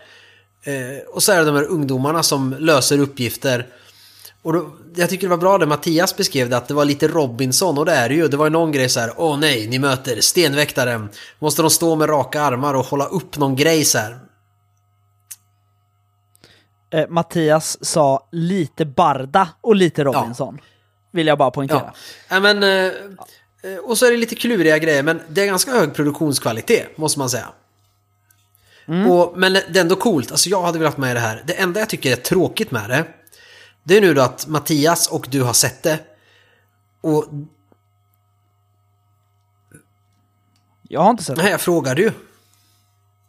Eh, och så är det de här ungdomarna som löser uppgifter. Och då, jag tycker det var bra det Mattias beskrev det, att det var lite Robinson och det är det ju. Det var ju någon grej så här, åh nej, ni möter stenväktaren. Måste de stå med raka armar och hålla upp någon grej så här. Eh, Mattias sa lite Barda och lite Robinson. Vill jag bara poängtera. Ja, ja men... eh, eh, Och så är det lite kluriga grejer, men det är ganska hög produktionskvalitet, måste man säga. Och, men det är ändå coolt, alltså jag hade velat med det här. Det enda jag tycker är tråkigt med det, det är nu då att Mattias och du har sett det. Och Jag har inte sett det. nej, jag frågade ju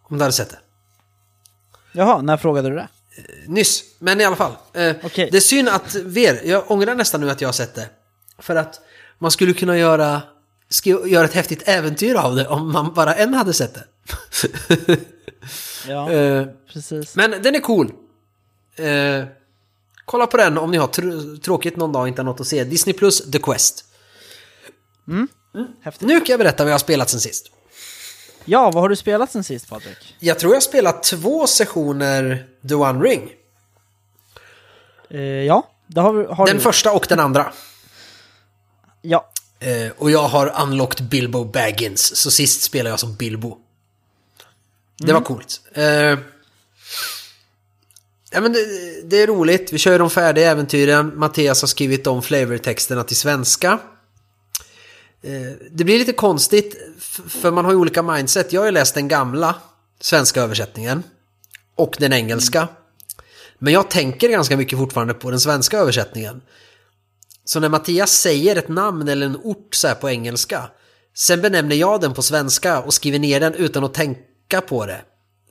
om du hade sett det. Jaha, när frågade du det? Nyss, men i alla fall. Eh, Okej. Det är synd att Ver, jag ångrar nästan nu att jag har sett det. För att man skulle kunna göra, göra ett häftigt äventyr av det om man bara en hade sett det. Ja, Eh, precis. men den är cool. Kolla på den om ni har tr- tråkigt någon dag och inte har något att se. Disney Plus The Quest. Häftigt. Nu kan jag berätta vad jag har spelat sen sist. Ja, vad har du spelat sen sist Patrik? Jag tror jag har spelat två sessioner The One Ring. Eh, ja, det har, har Den du. första och den andra. Ja, Eh, och jag har unlocked Bilbo Baggins, så sist spelade jag som Bilbo. Det var coolt. Eh, ja, men det, det är roligt, vi kör ju de färdiga äventyren. Mattias har skrivit de flavortexterna till svenska. Eh, det blir lite konstigt, för man har ju olika mindset. Jag har ju läst den gamla svenska översättningen och den engelska. Men jag tänker ganska mycket fortfarande på den svenska översättningen. Så när Mattias säger ett namn eller en ort så här på engelska, sen benämner jag den på svenska och skriver ner den utan att tänka på det.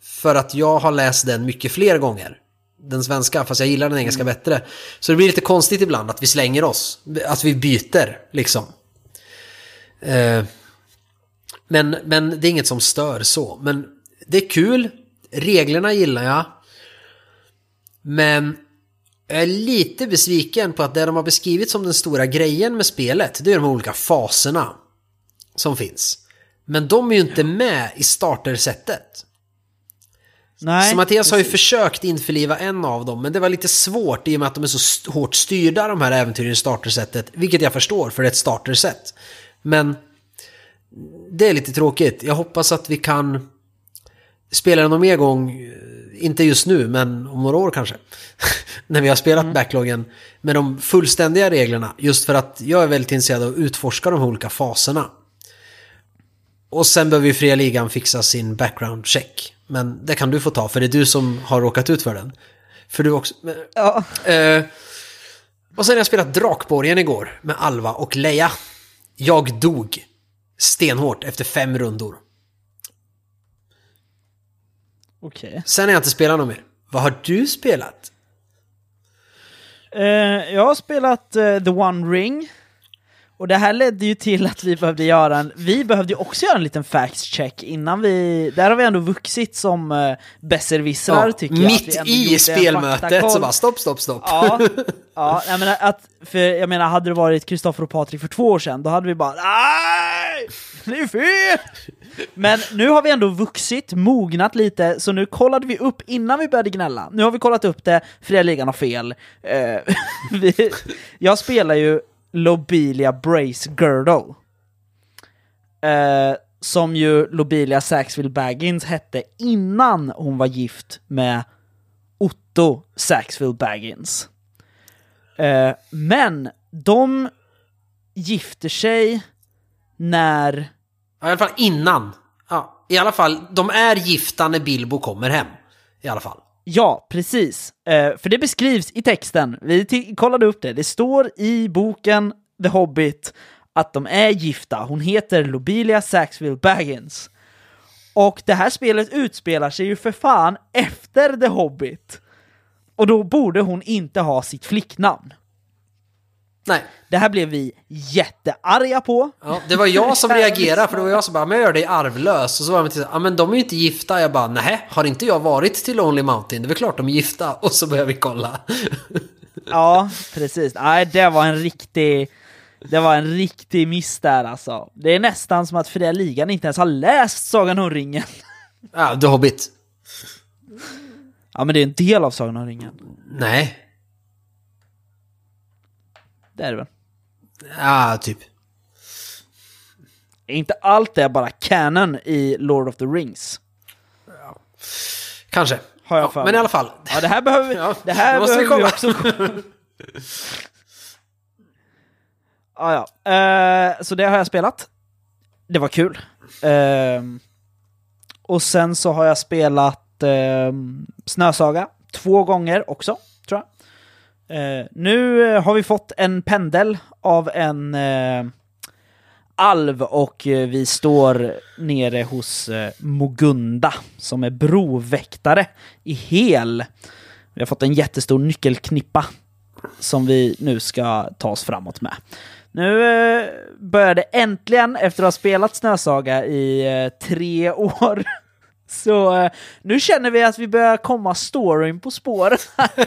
För att jag har läst den mycket fler gånger. Den svenska, fast jag gillar den engelska bättre. Så det blir lite konstigt ibland att vi slänger oss. Att vi byter, liksom. Eh, men, men det är inget som stör så. Men det är kul. Reglerna gillar jag. Men jag är lite besviken på att det de har beskrivit som den stora grejen med spelet, det är de olika faserna som finns. Men de är ju inte med i startersättet. Nej. Så Mattias har ju försökt införliva en av dem, men det var lite svårt i och med att de är så hårt styrda de här äventyren i startersättet. Vilket jag förstår, för det är ett startersätt. Men det är lite tråkigt. Jag hoppas att vi kan spela den någon mer gång, eh, inte just nu, men om några år kanske. När vi har spelat backloggen med de fullständiga reglerna. Just för att jag är väldigt intresserad av att utforska de olika faserna. Och sen behöver ju fria ligan fixa sin background check. Men det kan du få ta, för det är du som har råkat ut för den. För du också... men- Ja. Eh, och sen har jag spelat Drakborgen igår med Alva och Leia. Jag dog stenhårt efter fem rundor. Okej. Sen har jag inte spelat något mer. Vad har du spelat? Eh, jag har spelat eh, The One Ring. Och det här ledde ju till att vi behövde göra en, vi behövde ju också göra en liten facts check innan vi, där har vi ändå vuxit som uh, besserwissrar tycker jag. mitt i spelmötet så bara stopp, stopp, stopp. Ja, ja jag menar att, för jag menar hade det varit Kristoffer och Patrik för två år sedan, då hade vi bara Nej! Det är fel! Men nu har vi ändå vuxit, mognat lite, så nu kollade vi upp innan vi började gnälla. Nu har vi kollat upp det, fria ligan har fel. Eh, vi, jag spelar ju Lobelia Brace Girdle. Eh, som ju Lobelia Saxville Baggins hette innan hon var gift med Otto Saxville Baggins. Eh, men de gifter sig när... Ja, I alla fall innan. Ja, I alla fall, de är gifta när Bilbo kommer hem. I alla fall. Ja, precis. Eh, för det beskrivs i texten. Vi t- kollade upp det. Det står i boken The Hobbit att de är gifta. Hon heter Lobelia Saxville Baggins. Och det här spelet utspelar sig ju för fan efter The Hobbit. Och då borde hon inte ha sitt flicknamn. Nej, Det här blev vi jättearga på. ja, det var jag som reagerade för det var jag som bara, men jag gör dig arvlös. Och så var de till ja men de är ju inte gifta. Jag bara, nej, har inte jag varit till Lonely Mountain? Det är väl klart de är gifta. Och så började vi kolla. Ja, precis. Nej, det var en riktig... Det var en riktig miss där alltså. Det är nästan som att Fria Ligan inte ens har läst Sagan om ringen. Ja, The Hobbit. Ja, men det är en del av Sagan om ringen. Nej. Det är det väl? Ja, typ. Inte allt det bara canon i Lord of the Rings? Kanske. Har jag ja, men i alla fall. Ja, det här behöver vi, Ja, det här måste behöver vi också... ja, ja. Eh, så det har jag spelat. Det var kul. Ehm, och sen så har jag spelat ehm, Snösaga två gånger också. Eh, nu eh, har vi fått en pendel av en eh, alv och eh, vi står nere hos eh, Mogunda som är broväktare i Hel. Vi har fått en jättestor nyckelknippa som vi nu ska ta oss framåt med. Nu eh, börjar det äntligen, efter att ha spelat Snösaga i eh, tre år, så eh, nu känner vi att vi börjar komma storyn på spåren.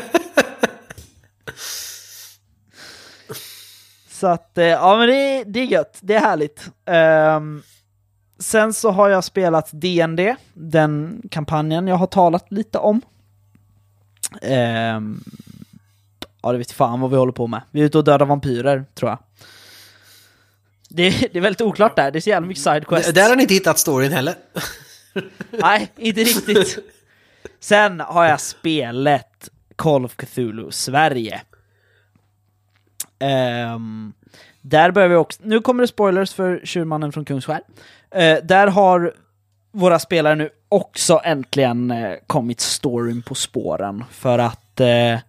Så att, eh, ja men det, är- det är gött, det är härligt. Ehm, sen så har jag spelat DND, den kampanjen jag har talat lite om. Ehm, ja, det vet fan vad vi håller på med. Vi är ute och dödar vampyrer, tror jag. Det, det är väldigt oklart där, det är så jävla mycket sidequests. Där har ni inte hittat storyn heller. Nej, inte riktigt. Sen har jag spelat Call of Cthulhu Sverige. Um, där börjar vi också... Nu kommer det spoilers för Tjurmannen från Kungsskär. Uh, där har våra spelare nu också äntligen uh, kommit storyn på spåren. För att uh,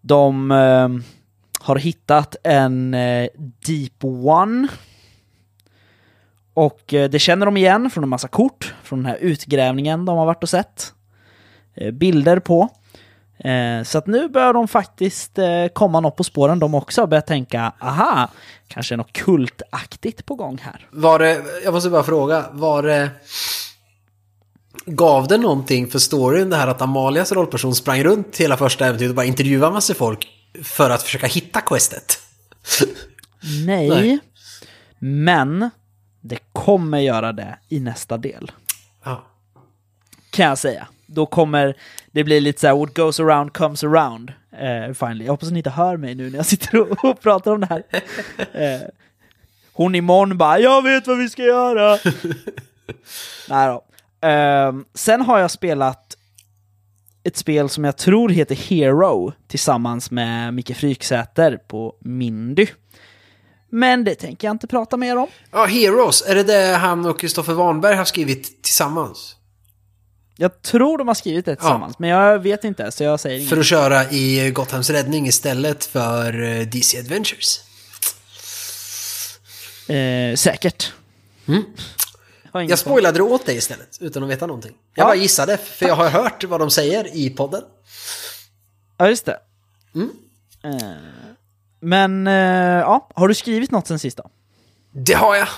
de ehm, har hittat en Deep One och det känner de igen från en massa kort, från den här utgrävningen de har varit och sett. Bilder på. Eh, Så att nu börjar de faktiskt eh, komma något på spåren de också och börja tänka, aha, kanske något kultaktigt på gång här. Var det, jag måste bara fråga, var det... Gav det någonting för storyn det här att Amalias rollperson sprang runt hela första äventyret och bara intervjuade massa folk för att försöka hitta questet? Nej, Nej. men det kommer göra det i nästa del. Ja. kan jag säga. Då kommer det bli lite så här, what goes around comes around. Eh, finally. Jag hoppas att ni inte hör mig nu när jag sitter och, och pratar om det här. Eh, hon imorgon bara, jag vet vad vi ska göra. Nej då. Eh, sen har jag spelat ett spel som jag tror heter Hero tillsammans med Micke Fryksäter på Mindy. Men det tänker jag inte prata mer om. ja, Heroes, är det det han och Kristoffer Warnberg har skrivit tillsammans? Jag tror de har skrivit det tillsammans, men jag vet inte, så jag säger inget. För att köra i Gothams räddning istället för eh, DC Adventures. Eh, säkert. Mm. Jag koll. spoilade det åt dig istället, utan att veta någonting. Jag Ja. bara gissade, för jag har hört vad de säger i podden. Ja, just det. Mm. Eh, men, eh, ja, har du skrivit något sen sist då? Det har jag!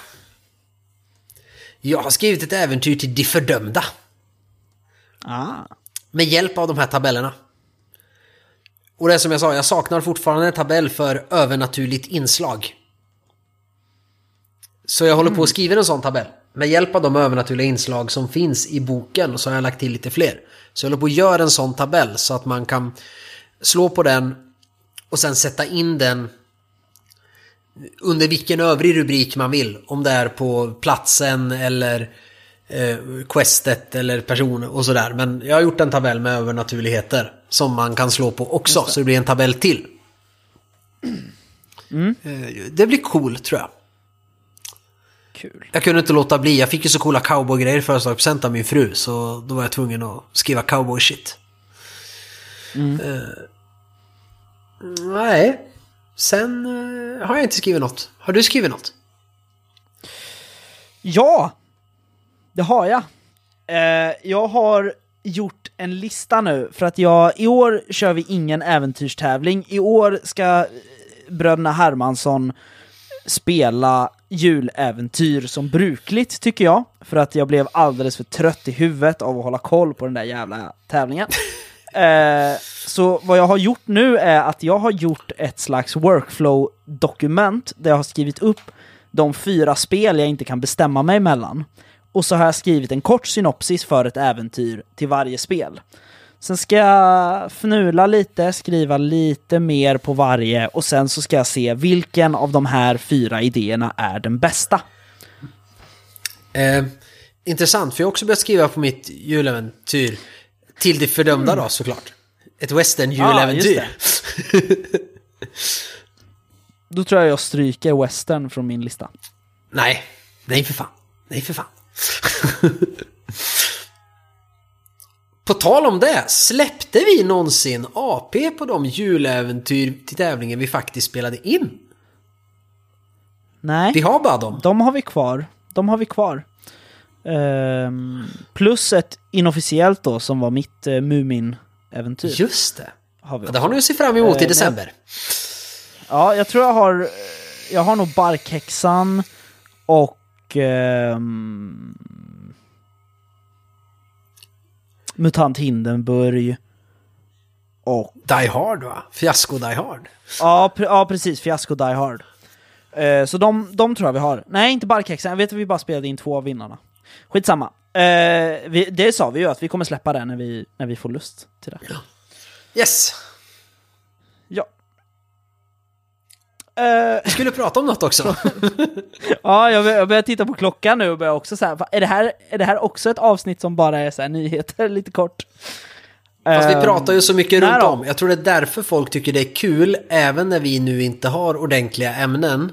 Jag har skrivit ett äventyr till De fördömda. Ah. Med hjälp av de här tabellerna. Och det är som jag sa, jag saknar fortfarande en tabell för övernaturligt inslag. Så jag håller på att skriva en sån tabell. Med hjälp av de övernaturliga inslag som finns i boken så har jag lagt till lite fler. Så jag håller på att göra en sån tabell så att man kan slå på den och sen sätta in den under vilken övrig rubrik man vill. Om det är på platsen eller eh, questet eller person och sådär. Men jag har gjort en tabell med övernaturligheter som man kan slå på också. Så det blir en tabell till. Eh, Det blir cool tror jag. Kul. Jag kunde inte låta bli. Jag fick ju så coola cowboygrejer i födelsedagspresent av min fru. Så då var jag tvungen att skriva cowboy shit. Eh, nej. Sen eh, har jag inte skrivit något. Har du skrivit något? Ja! Det har jag. Eh, jag har gjort en lista nu, för att jag, i år kör vi ingen äventyrstävling. I år ska eh, bröderna Hermansson spela juläventyr som brukligt, tycker jag. För att jag blev alldeles för trött i huvudet av att hålla koll på den där jävla tävlingen. Eh, så vad jag har gjort nu är att jag har gjort ett slags workflow-dokument där jag har skrivit upp de fyra spel jag inte kan bestämma mig mellan. Och så har jag skrivit en kort synopsis för ett äventyr till varje spel. Sen ska jag fnula lite, skriva lite mer på varje och sen så ska jag se vilken av de här fyra idéerna är den bästa. Eh, intressant, för jag har också börjat skriva på mitt juläventyr. Till det fördömda då såklart. Ett western juläventyr. Då tror jag jag stryker western från min lista. Nej, nej för fan. Nej för fan. på tal om det, släppte vi någonsin AP på de juläventyr till tävlingen vi faktiskt spelade in? Nej. Vi har bara dem. De har vi kvar. De har vi kvar. Ehm, plus ett inofficiellt då, som var mitt uh, Mumin-äventyr. Just det. Har vi Ja, det har ni att se fram emot Eh, i december. Ja, jag tror jag har... Jag har nog Barkhäxan och... ehm, Mutant Hindenburg. Och... Die Hard va? Fiasko Die Hard. Ja, pre- ja precis. Fiasko Die Hard. Eh, så de, de tror jag vi har. Nej, inte Barkhäxan. Jag vet att vi bara spelade in två av vinnarna. Skitsamma. Eh, vi, det sa vi ju att vi kommer släppa det när vi, när vi får lust till det. Yes! Ja. Eh, Vi skulle prata om något också. Ja, jag bör- jag börjar titta på klockan nu och börjar också så här, "Va, är det här, är det här också ett avsnitt som bara är så här nyheter, lite kort? Fast vi Ehm, pratar ju så mycket nej runt om. Jag tror det är därför folk tycker det är kul, även när vi nu inte har ordentliga ämnen.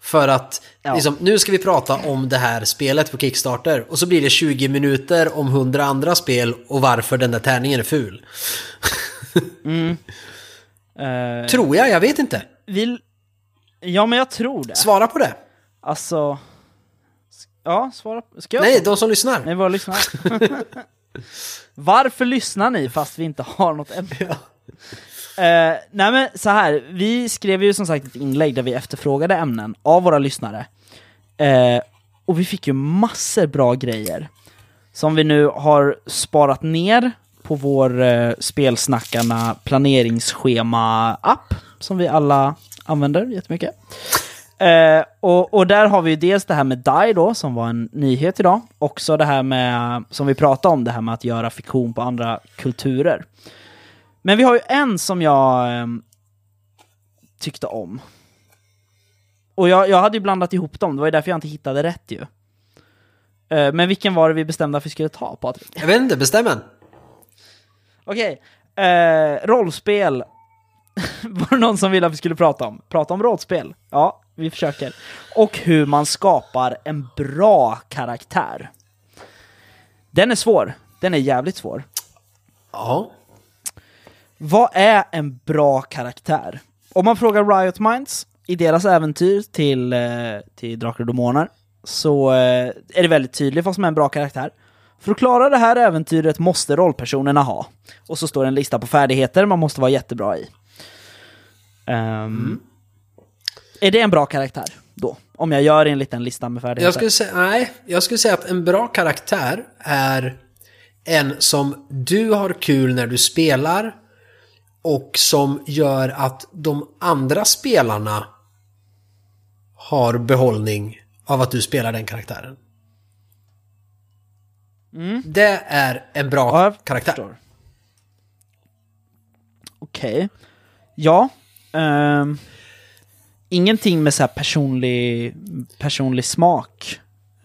För att Ja. liksom, nu ska vi prata om det här spelet på Kickstarter. Och så blir det 20 minuter om 100 andra spel och varför den där tärningen är ful. eh, Tror jag, jag vet inte. vill... Ja, men jag tror det. Svara på det. Alltså... Ja, svara. Ska jag? Nej, de som lyssnar. Nej, vad lyssnar. Varför lyssnar ni fast vi inte har något ämne? Eh, nej men så här, vi skrev ju som sagt ett inlägg där vi efterfrågade ämnen av våra lyssnare. Eh, och vi fick ju massor bra grejer. Som vi nu har sparat ner på vår eh, Spelsnackarna planeringsschema-app. Som vi alla använder jättemycket. Eh, och, och där har vi ju dels det här med DAI då, som var en nyhet idag. Också det här med, som vi pratade om, det här med att göra fiktion på andra kulturer. Men vi har ju en som jag ehm, tyckte om. Och jag, jag hade ju blandat ihop dem, det var ju därför jag inte hittade rätt ju. Eh, men vilken var det vi bestämde att vi skulle ta, Patrik? Jag vet inte, bestäm en. Okej, eh, rollspel var det någon som ville att vi skulle prata om. Prata om rollspel. Ja, vi försöker. Och hur man skapar en bra karaktär. Den är svår. Den är jävligt svår. Ja. Vad är en bra karaktär? Om man frågar Riot Minds i deras äventyr till, eh, till Drakar och Demoner så eh, är det väldigt tydligt vad som är en bra karaktär. För att klara det här äventyret måste rollpersonerna ha. Och så står det en lista på färdigheter man måste vara jättebra i. Ehm, Är det en bra karaktär då? Om jag gör en liten lista med färdigheter? Jag skulle säga, nej, jag skulle säga att en bra karaktär är en som du har kul när du spelar och som gör att de andra spelarna har behållning av att du spelar den karaktären. Det är en bra Ja, karaktär. Okej. Ja. Ehm, ingenting med så personlig, personlig smak.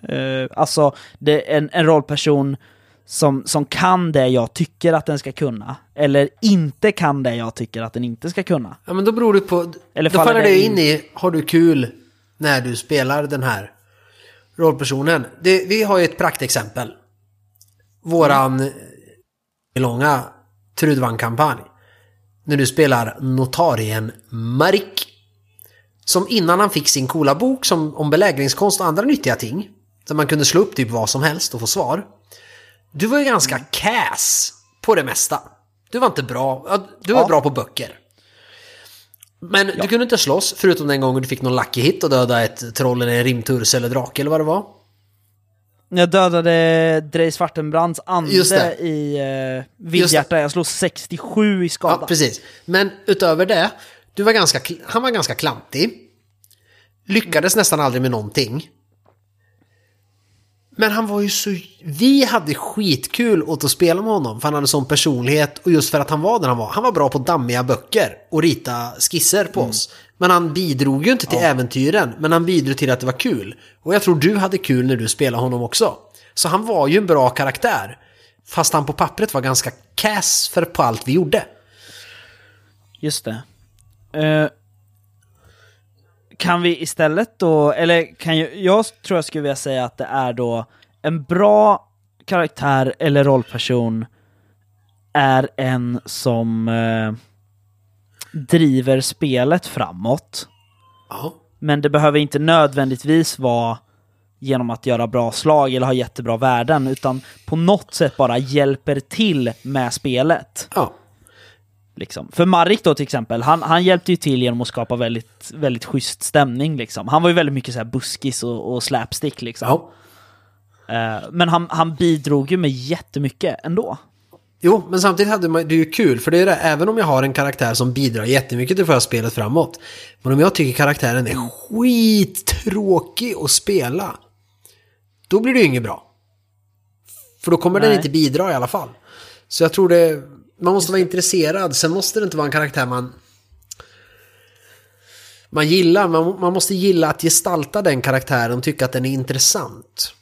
Eh, alltså, det är en, en rollperson som, som kan det jag tycker att den ska kunna. Eller inte kan det jag tycker att den inte ska kunna. Ja, men då beror det på... Eller då faller det in- in i, har du kul när du spelar den här rollpersonen? Det, vi har ju ett praktexempel. Våran mm. långa Trudvang-kampanj. När du spelar notarien Marik. Som innan han fick sin coola bok som, om belägringskonst och andra nyttiga ting. Där man kunde slå upp typ vad som helst och få svar. Du var ju ganska cass på det mesta. Du var inte bra. ja, Du var Ja. bra på böcker. Men du kunde inte slåss förutom den gången du fick någon lucky hit och döda ett troll eller en rimturs eller drake eller vad det var. Jag dödade Drej Svartenbrands ande i uh, Vildhjärta. Jag slog 67 i skada. Ja, precis. Men utöver det, du var ganska, han var ganska klantig. Lyckades nästan aldrig med någonting. Men han var ju så... Vi hade skitkul åt att spela med honom för han hade sån personlighet och just för att han var den han var. Han var bra på dammiga böcker och rita skisser på oss. Men han bidrog ju inte till äventyren, men han bidrog till att det var kul. Och jag tror du hade kul när du spelade honom också. Så han var ju en bra karaktär. Fast han på pappret var ganska cass för på allt vi gjorde. Just det. Eh, kan vi istället då, eller kan jag, jag tror jag skulle vilja säga att det är då en bra karaktär eller rollperson är en som eh, driver spelet framåt. Ja. Men det behöver inte nödvändigtvis vara genom att göra bra slag eller ha jättebra värden, utan på något sätt bara hjälper till med spelet. Ja. Liksom. För Marik då till exempel, han, han hjälpte ju till genom att skapa väldigt, väldigt schysst stämning. Liksom. Han var ju väldigt mycket så här buskis och, och slapstick. Liksom. ja. Eh, men han, han bidrog ju med jättemycket ändå. Jo, men samtidigt hade man, det är ju kul, för det är det, även om jag har en karaktär som bidrar jättemycket till att föra spelet framåt. Men om jag tycker karaktären är skittråkig att spela, då blir det ju inget bra. För då kommer den Nej. inte bidra i alla fall. Så jag tror det, man måste vara intresserad, sen måste det inte vara en karaktär man man gillar, man, man måste gilla att gestalta den karaktären och tycka att den är intressant.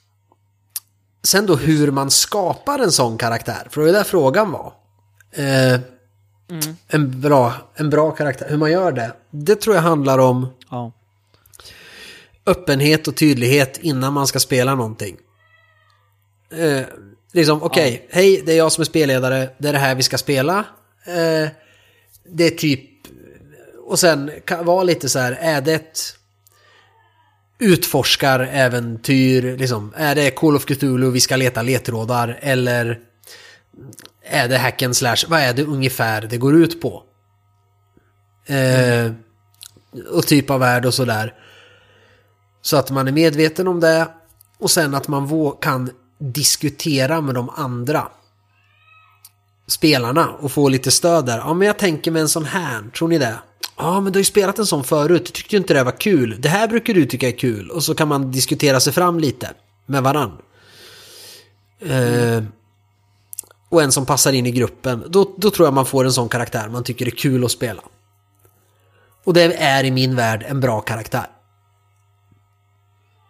Sen då hur man skapar en sån karaktär, för det är där frågan var. Eh, en, bra, en bra karaktär, hur man gör det, det tror jag handlar om Ja. öppenhet och tydlighet innan man ska spela någonting. Eh, liksom, okej, hej, det är jag som är spelledare, det är det här vi ska spela. Eh, det är typ, och sen vara lite så här, är det ett Utforskar äventyr, liksom, är det Call of Cthulhu, vi ska leta ledtrådar, eller är det hack and slash, vad är det ungefär det går ut på? Eh, och typ av värld och sådär. Så att man är medveten om det och sen att man kan diskutera med de andra spelarna och få lite stöd där. Ja, men jag tänker med en sån här, tror ni det? Ja, men du har ju spelat en sån förut, du tyckte ju inte det var kul. Det här brukar du tycka är kul. Och så kan man diskutera sig fram lite med varann. Eh, och en som passar in i gruppen. Då, då tror jag man får en sån karaktär man tycker är kul att spela. Och det är i min värld en bra karaktär.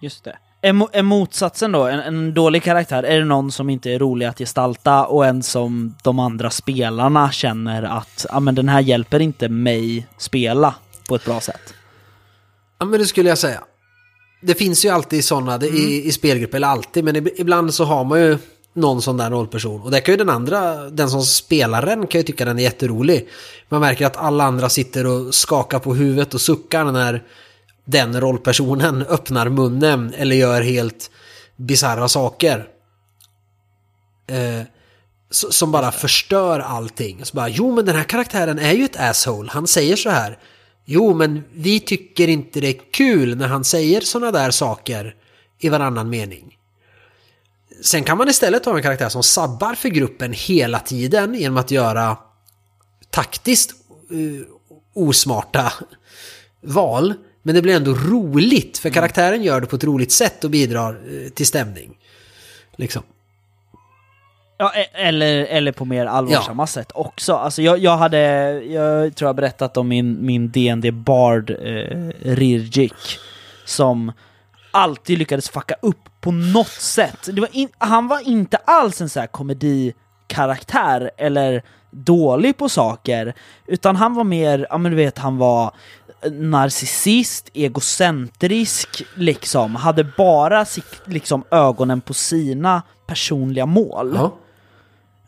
Just det. Är, mo- är motsatsen då, en, en dålig karaktär, är det någon som inte är rolig att gestalta och en som de andra spelarna känner att ah, men den här hjälper inte mig spela på ett bra sätt? Ja, men det skulle jag säga. Det finns ju alltid sådana det, i, i spelgrupper, eller alltid, men ib- ibland så har man ju någon sån där rollperson. Och det kan ju den andra, den som spelar den kan ju tycka den är jätterolig. Man märker att alla andra sitter och skakar på huvudet och suckar när den rollpersonen öppnar munnen eller gör helt bisarra saker. Eh, som bara förstör allting. Så bara, jo men den här karaktären är ju ett asshole, han säger så här. Jo men vi tycker inte det är kul när han säger sådana där saker i varannan mening. Sen kan man istället ha en karaktär som sabbar för gruppen hela tiden genom att göra taktiskt eh, osmarta val. Men det blir ändå roligt för karaktären gör det på ett roligt sätt och bidrar eh, till stämning. Liksom. Ja, e- eller, eller på mer allvarsamma sätt också. Alltså jag, jag hade, jag tror jag berättat om min, min D&D Bard eh, Rirgik, som alltid lyckades fucka upp på något sätt. Var in, han var inte alls en sån här komedikaraktär eller dålig på saker, utan han var mer, ja men du vet, han var narcissist, egocentrisk, liksom, hade bara liksom, ögonen på sina personliga mål. Ja.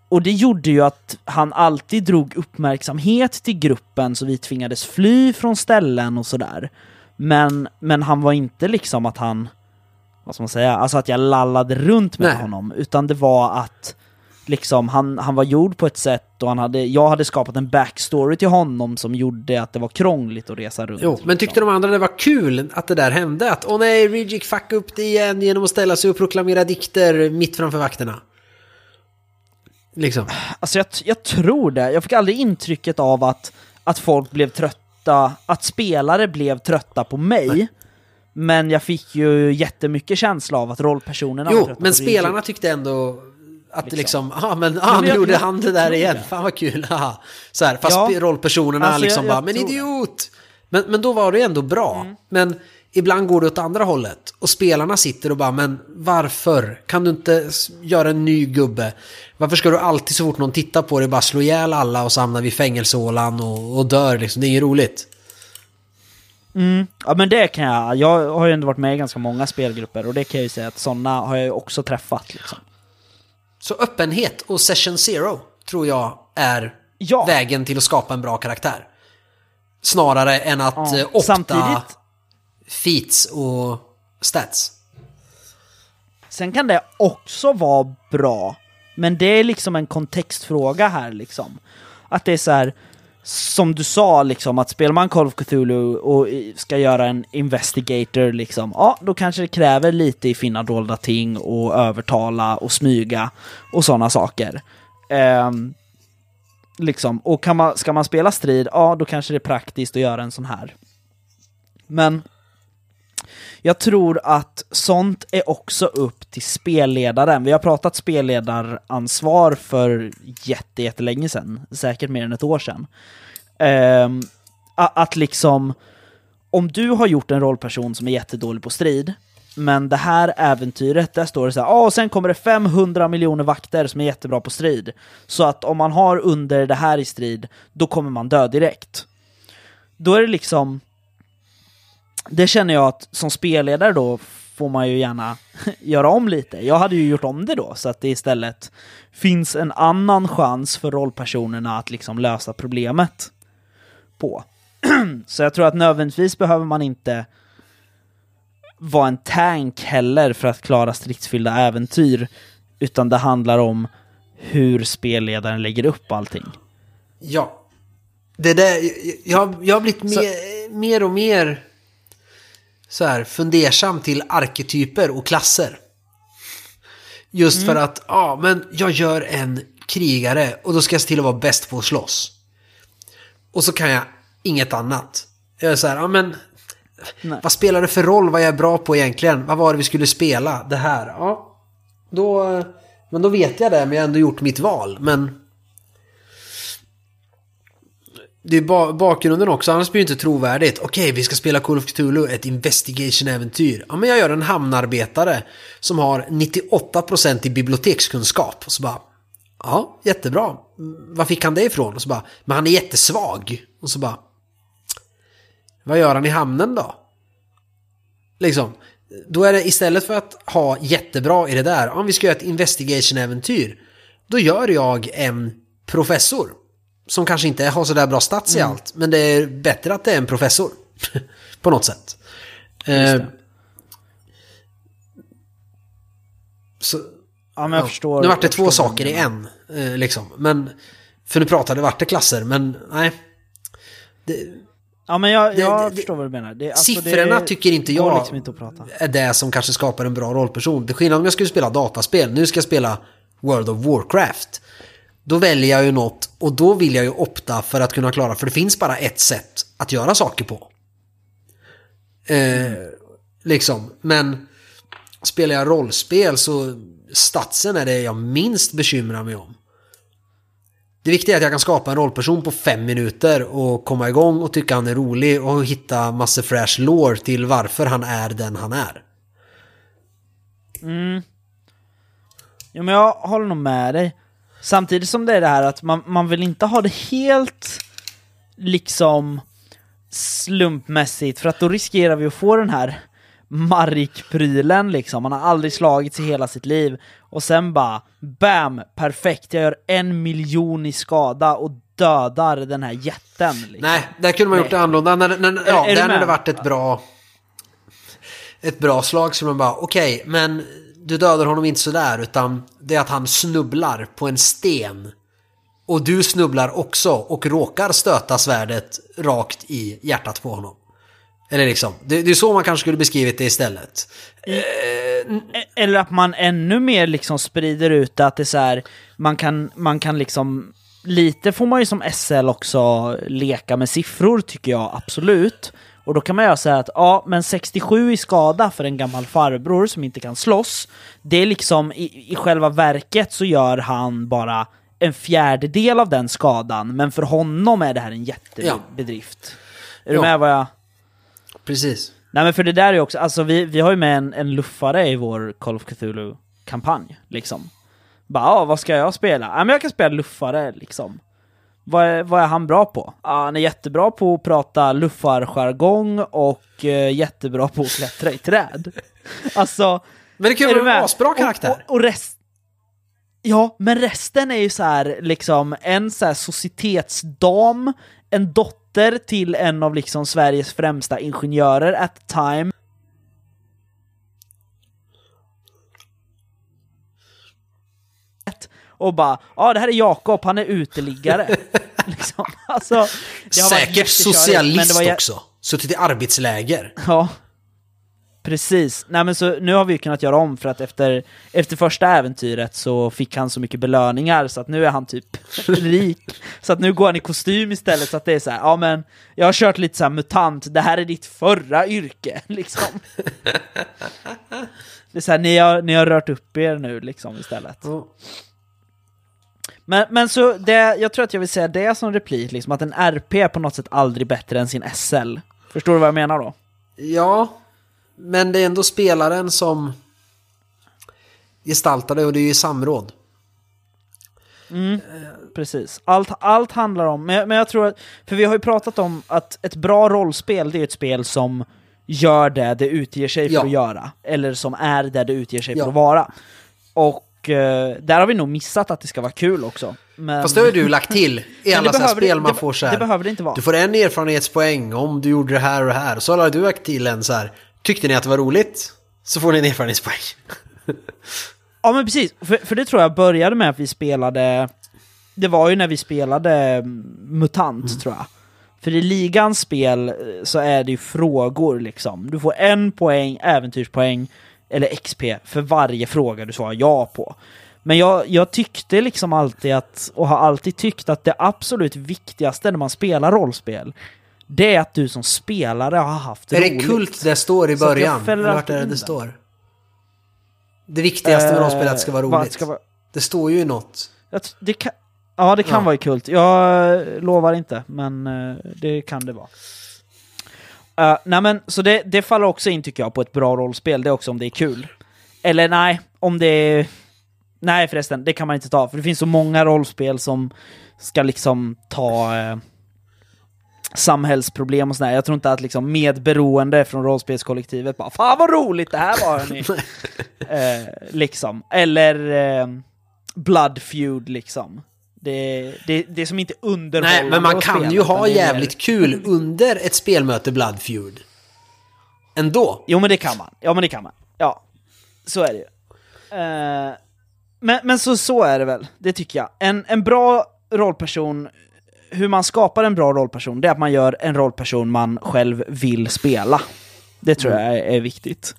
Och det gjorde ju att han alltid drog uppmärksamhet till gruppen så vi tvingades fly från ställen och sådär. Men, men han var inte liksom att han, vad ska man säga, alltså att jag lallade runt med Nej. honom, utan det var att liksom han, han var gjord på ett sätt och han hade, jag hade skapat en backstory till honom som gjorde att det var krångligt att resa runt. Jo, men tyckte de andra det var kul att det där hände? Att åh nej, Rijik fuckade upp det igen genom att ställa sig och proklamera dikter mitt framför vakterna. Liksom. Alltså jag, jag tror det. Jag fick aldrig intrycket av att, att folk blev trötta, att spelare blev trötta på mig. Men jag fick ju jättemycket känsla av att rollpersonerna var Jo, trötta men på spelarna tyckte ändå att Liksom. liksom, ja men ah, nu jag- gjorde jag- han det jag där igen, det. fan vad kul, haha. Så här, fast Ja. rollpersonerna Alltså, jag- liksom jag bara, men idiot! Men, men då var det ändå bra. Mm. Men ibland går det åt andra hållet. Och spelarna sitter och bara, men varför? Kan du inte göra en ny gubbe? Varför ska du alltid så fort någon tittar på dig bara slå ihjäl alla och så hamnar vi i fängelsehålan och, och dör liksom? Det är inget roligt. Ja men det kan jag, jag har ju ändå varit med i ganska många spelgrupper och det kan jag ju säga att sådana har jag ju också träffat liksom. Så öppenhet och session zero tror jag är Ja. vägen till att skapa en bra karaktär. Snarare än att Ja. ja. opta Samtidigt- feats och stats. Sen kan det också vara bra, men det är liksom en kontextfråga här liksom. Att det är så här, som du sa liksom, att spelar man Call of Cthulhu och ska göra en investigator liksom, ja då kanske det kräver lite i finna dolda ting och övertala och smyga och sådana saker. Ehm, liksom, och kan man, ska man spela strid, ja då kanske det är praktiskt att göra en sån här. Men jag tror att sånt är också upp till spelledaren. Vi har pratat spelledaransvar för jätte, jättelänge sedan, säkert mer än ett år sedan. Ehm, att liksom, om du har gjort en rollperson som är jättedålig på strid, men det här äventyret, där står det så här, ja och sen kommer det 500 miljoner vakter som är jättebra på strid. Så att om man har under det här i strid, då kommer man dö direkt. Då är det liksom, det känner jag att som spelledare då får man ju gärna göra om lite. Jag hade ju gjort om det då, så att det istället finns en annan chans för rollpersonerna att liksom lösa problemet på. så jag tror att nödvändigtvis behöver man inte vara en tank heller för att klara stridsfyllda äventyr, utan det handlar om hur spelledaren lägger upp allting. Ja. Det där, jag, jag har blivit mer, mer och mer så här fundersam till arketyper och klasser. Just för att, ja men jag gör en krigare och då ska jag se till att vara bäst på att slåss. Och så kan jag inget annat. Jag är så här, ja men Nej. vad spelar det för roll vad jag är bra på egentligen? Vad var det vi skulle spela? Det här, ja. Då, men då vet jag det, men jag har ändå gjort mitt val. Men det är ba bakgrunden också, annars blir det inte trovärdigt. Okej, vi ska spela Call of Cthulhu, ett investigation-äventyr. Ja, men jag gör en hamnarbetare som har 98% i bibliotekskunskap. Och så bara, ja, jättebra. Var fick han det ifrån? Och så bara, men han är jättesvag. Och så bara, vad gör han i hamnen då? Liksom. Då är det istället för att ha jättebra i det där, om vi ska göra ett investigation-äventyr, då gör jag en professor. Som kanske inte har sådär bra stats i allt, men det är bättre att det är en professor. På något sätt. Eh, så, Ja, men jag ja. förstår. Nu vart det två saker i en, eh, liksom. Men, för nu pratade vart det klasser, men nej. Det, Ja, men jag, Det- jag det- förstår vad du menar. Det, alltså, Siffrorna det tycker inte jag liksom inte att prata. är det som kanske skapar en bra rollperson. Till skillnad om jag skulle spela dataspel, nu ska jag spela World of Warcraft. Då väljer jag ju något och då vill jag ju opta för att kunna klara, för det finns bara ett sätt att göra saker på. Eh, liksom, men spelar jag rollspel så statsen är det jag minst bekymrar mig om. Det viktiga är att jag kan skapa en rollperson på fem minuter och komma igång och tycka han är rolig och hitta massa fresh lore till varför han är den han är. Mm, ja men jag håller nog med dig. Samtidigt som det är det här att man, man vill inte ha det helt liksom slumpmässigt för att då riskerar vi att få den här Mark-prylen liksom. Man har aldrig slagits i hela sitt liv och sen bara BAM! Perfekt, jag gör en miljon i skada och dödar den här jätten. Liksom. Nej, där kunde man gjort det annorlunda. När, när, ja, är där med? det varit ett bra... Ett bra slag så man bara, okej, men du dödar honom inte sådär utan det är att han snubblar på en sten. Och du snubblar också och råkar stöta svärdet rakt i hjärtat på honom. Eller liksom, det, det är så man kanske skulle beskrivit det istället. E- Eller att man ännu mer liksom sprider ut att det är så här, man kan, man kan liksom, lite får man ju som SL också leka med siffror tycker jag absolut. Och då kan man så här att, ja men 67 i skada för en gammal farbror som inte kan slåss, det är liksom, i, i själva verket så gör han bara en fjärdedel av den skadan, men för honom är det här en jättebedrift. Är du Ja. med vad jag... Precis. Nej men för det där är ju också, alltså vi, vi har ju med en, en luffare i vår Call of Cthulhu-kampanj, liksom. Bara, ja, vad ska jag spela? Ja, men jag kan spela luffare, liksom. Vad är, vad är han bra på? Ja, han är jättebra på att prata luffarjargong och eh, jättebra på att klättra i träd. Alltså... Men det kan är ju vara en asbra karaktär. Och, och, och rest... Ja, men resten är ju så här, liksom, en så här societetsdam, en dotter till en av liksom Sveriges främsta ingenjörer at the time. Och bara, ja det här är Jakob, han är uteliggare. liksom. alltså, Säkert socialist var också. Suttit i arbetsläger. Ja. Precis. Nej men så nu har vi kunnat göra om för att efter, efter första äventyret så fick han så mycket belöningar så att nu är han typ rik. Så att nu går han i kostym istället så att det är så här, ja men jag har kört lite så här mutant, det här är ditt förra yrke liksom. Det är så här, ni har, ni har rört upp er nu liksom istället. Men, men så det, jag tror att jag vill säga det som replik, liksom att en RP är på något sätt aldrig bättre än sin SL. Förstår du vad jag menar då? Ja, men det är ändå spelaren som gestaltar det och det är ju samråd. Precis. Allt, allt handlar om, men jag, men jag tror att, för vi har ju pratat om att ett bra rollspel, det är ett spel som gör det det utger sig för Ja. att göra. Eller som är det det utger sig Ja. för att vara. Och eh, där har vi nog missat att det ska vara kul också. Men, Fast det har ju du lagt till i alla det så spel det- man det- får så det här. behöver det inte vara. Du får en erfarenhetspoäng om du gjorde det här och det här. Så har du lagt till en så här. Tyckte ni att det var roligt? Så får ni en erfarenhetspoäng. Ja men precis, för, för det tror jag började med att vi spelade, det var ju när vi spelade mm, MUTANT tror jag. För i ligans spel eh, så är det ju frågor liksom. Du får en poäng, äventyrspoäng, eller XP för varje fråga du svarar ja på. Men jag, jag tyckte liksom alltid att, och har alltid tyckt att det absolut viktigaste när man spelar rollspel, det är att du som spelare har haft Är roligt. det kult det står i början? Vart är det det står? Det viktigaste med rollspel är att det ska vara Eh, roligt. ska vara- Det står ju i något. Det kan, ja, det kan Ja. vara kult. Jag eh, lovar inte, men eh, det kan det vara. Uh, nej men, så det, det faller också in tycker jag på ett bra rollspel, det är också om det är kul. Eller nej, om det är... Nej förresten, det kan man inte ta, för det finns så många rollspel som ska liksom ta eh, samhällsproblem och sådär. Jag tror inte att liksom medberoende från rollspelskollektivet bara Fan vad roligt det här var hörni! eh, liksom. Eller eh, Blood Feud liksom. Det, det, det är som inte underhållande Nej, men man kan ju ha det är jävligt kul under ett spelmöte Blood Feud. Ändå. Jo men det kan man. Ja men det kan man. Ja. Så är det ju. Eh, men, men så, så är det väl, det tycker jag. En, en bra rollperson, hur man skapar en bra rollperson, det är att man gör en rollperson man själv vill spela. Det tror jag är, är viktigt.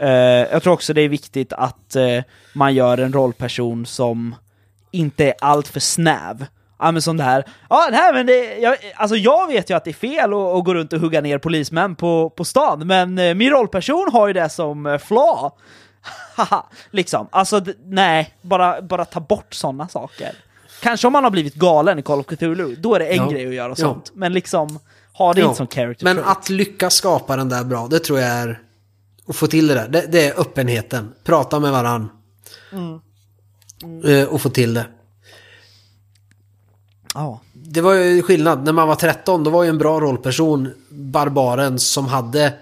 Eh, jag tror också det är viktigt att eh, man gör en rollperson som inte är allt för snäv. Ja men det här, ja nej men det, jag, alltså jag vet ju att det är fel att, att gå runt och hugga ner polismän på, på stan, men eh, min rollperson har ju det som eh, flaw. haha, liksom. Alltså, nej, bara, bara ta bort sådana saker. Kanske om man har blivit galen i Call of Cthulhu, då är det en Ja. grej att göra Ja. sånt. Men liksom, ha det Ja, inte som character Men att lyckas skapa den där bra, det tror jag är... Att få till det där, det, det är öppenheten. Prata med varann. Eh, och få till det. Ja. Det var ju skillnad, när man var 13 då var ju en bra rollperson barbaren som hade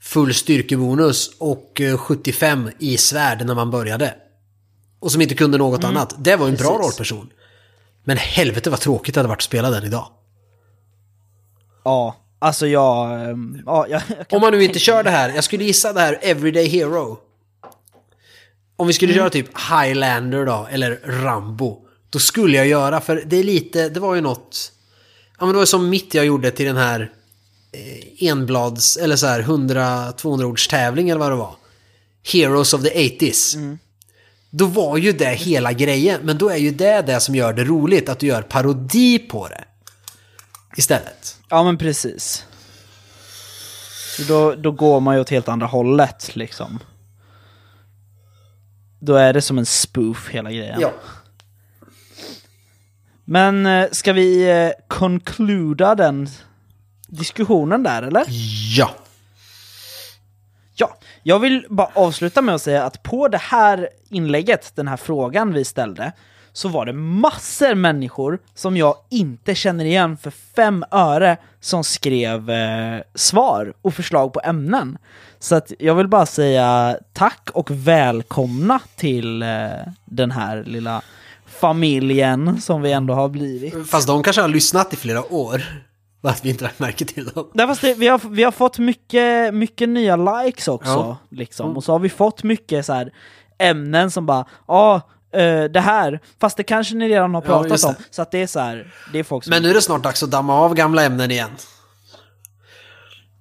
full styrkebonus och eh, 75 i svärd när man började. Och som inte kunde något annat. Det var ju en bra Mm. Precis. rollperson. Men helvete vad tråkigt det hade varit att spela den idag. Ja, alltså jag... ehm, Ja, jag, Om man nu inte kör det här, jag skulle gissa det här Everyday Hero. Om vi skulle Mm. köra typ Highlander då, eller Rambo. Då skulle jag göra, för det är lite, det var ju något... Ja men det var som mitt jag gjorde till den här eh, enblads, eller så här 100-200 ords tävling eller vad det var. Heroes of the 80s. Mm. Då var ju det hela grejen, men då är ju det det som gör det roligt, att du gör parodi på det. Istället. Ja, men precis. Då, då går man ju åt helt andra hållet, liksom. Då är det som en spoof, hela grejen. Ja. Men eh, ska vi eh, concluda den diskussionen där, eller? Ja. Ja, jag vill bara avsluta med att säga att på det här inlägget, den här frågan vi ställde, så var det massor människor som jag inte känner igen för fem öre som skrev eh, svar och förslag på ämnen. Så att jag vill bara säga tack och välkomna till eh, den här lilla familjen som vi ändå har blivit. Fast de kanske har lyssnat i flera år. Att vi inte lagt märke till dem. Nej, fast det, vi, har, vi har fått mycket, mycket nya likes också. Ja. Liksom. Och så har vi fått mycket så här ämnen som bara, ja, eh, det här, fast det kanske ni redan har Ja, pratat det. om. Så att det är så här, det är folk som... Men nu är det snart dags att damma av gamla ämnen igen.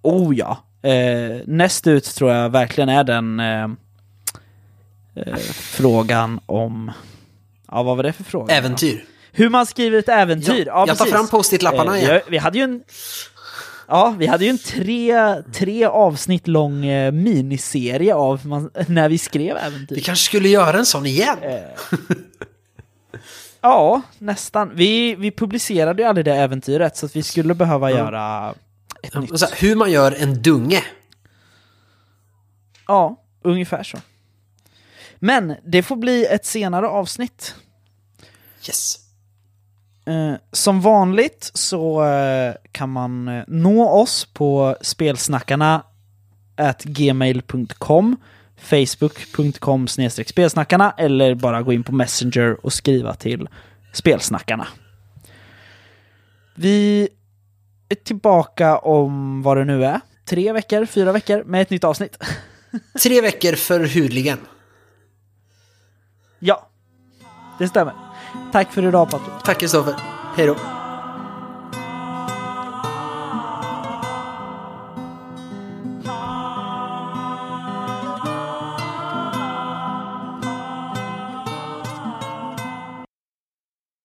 Oh ja. Eh, näst ut tror jag verkligen är den eh, eh, frågan om... Ja, vad var det för fråga? Äventyr. Hur man skriver ett äventyr. Ja, Ja, jag tar fram post-it-lapparna vi igen. har- Vi hade ju en... Ja, vi hade ju en tre, tre avsnitt lång eh, miniserie av man, när vi skrev äventyr. Vi kanske skulle göra en sån igen. Ja, nästan. Vi, vi publicerade ju aldrig det äventyret så att vi skulle behöva göra ett nytt. Här, hur man gör en dunge. Ja, ungefär så. Men det får bli ett senare avsnitt. Yes. Eh, som vanligt så eh, kan man eh, nå oss på spelsnackarna at gmail.com facebook.com spelsnackarna eller bara gå in på Messenger och skriva till spelsnackarna. Vi tillbaka om vad det nu är. Tre veckor, fyra veckor med ett nytt avsnitt. Tre veckor för hudligen. ja, det stämmer. Tack för idag Patrik. Tack Kristoffer. Hej då.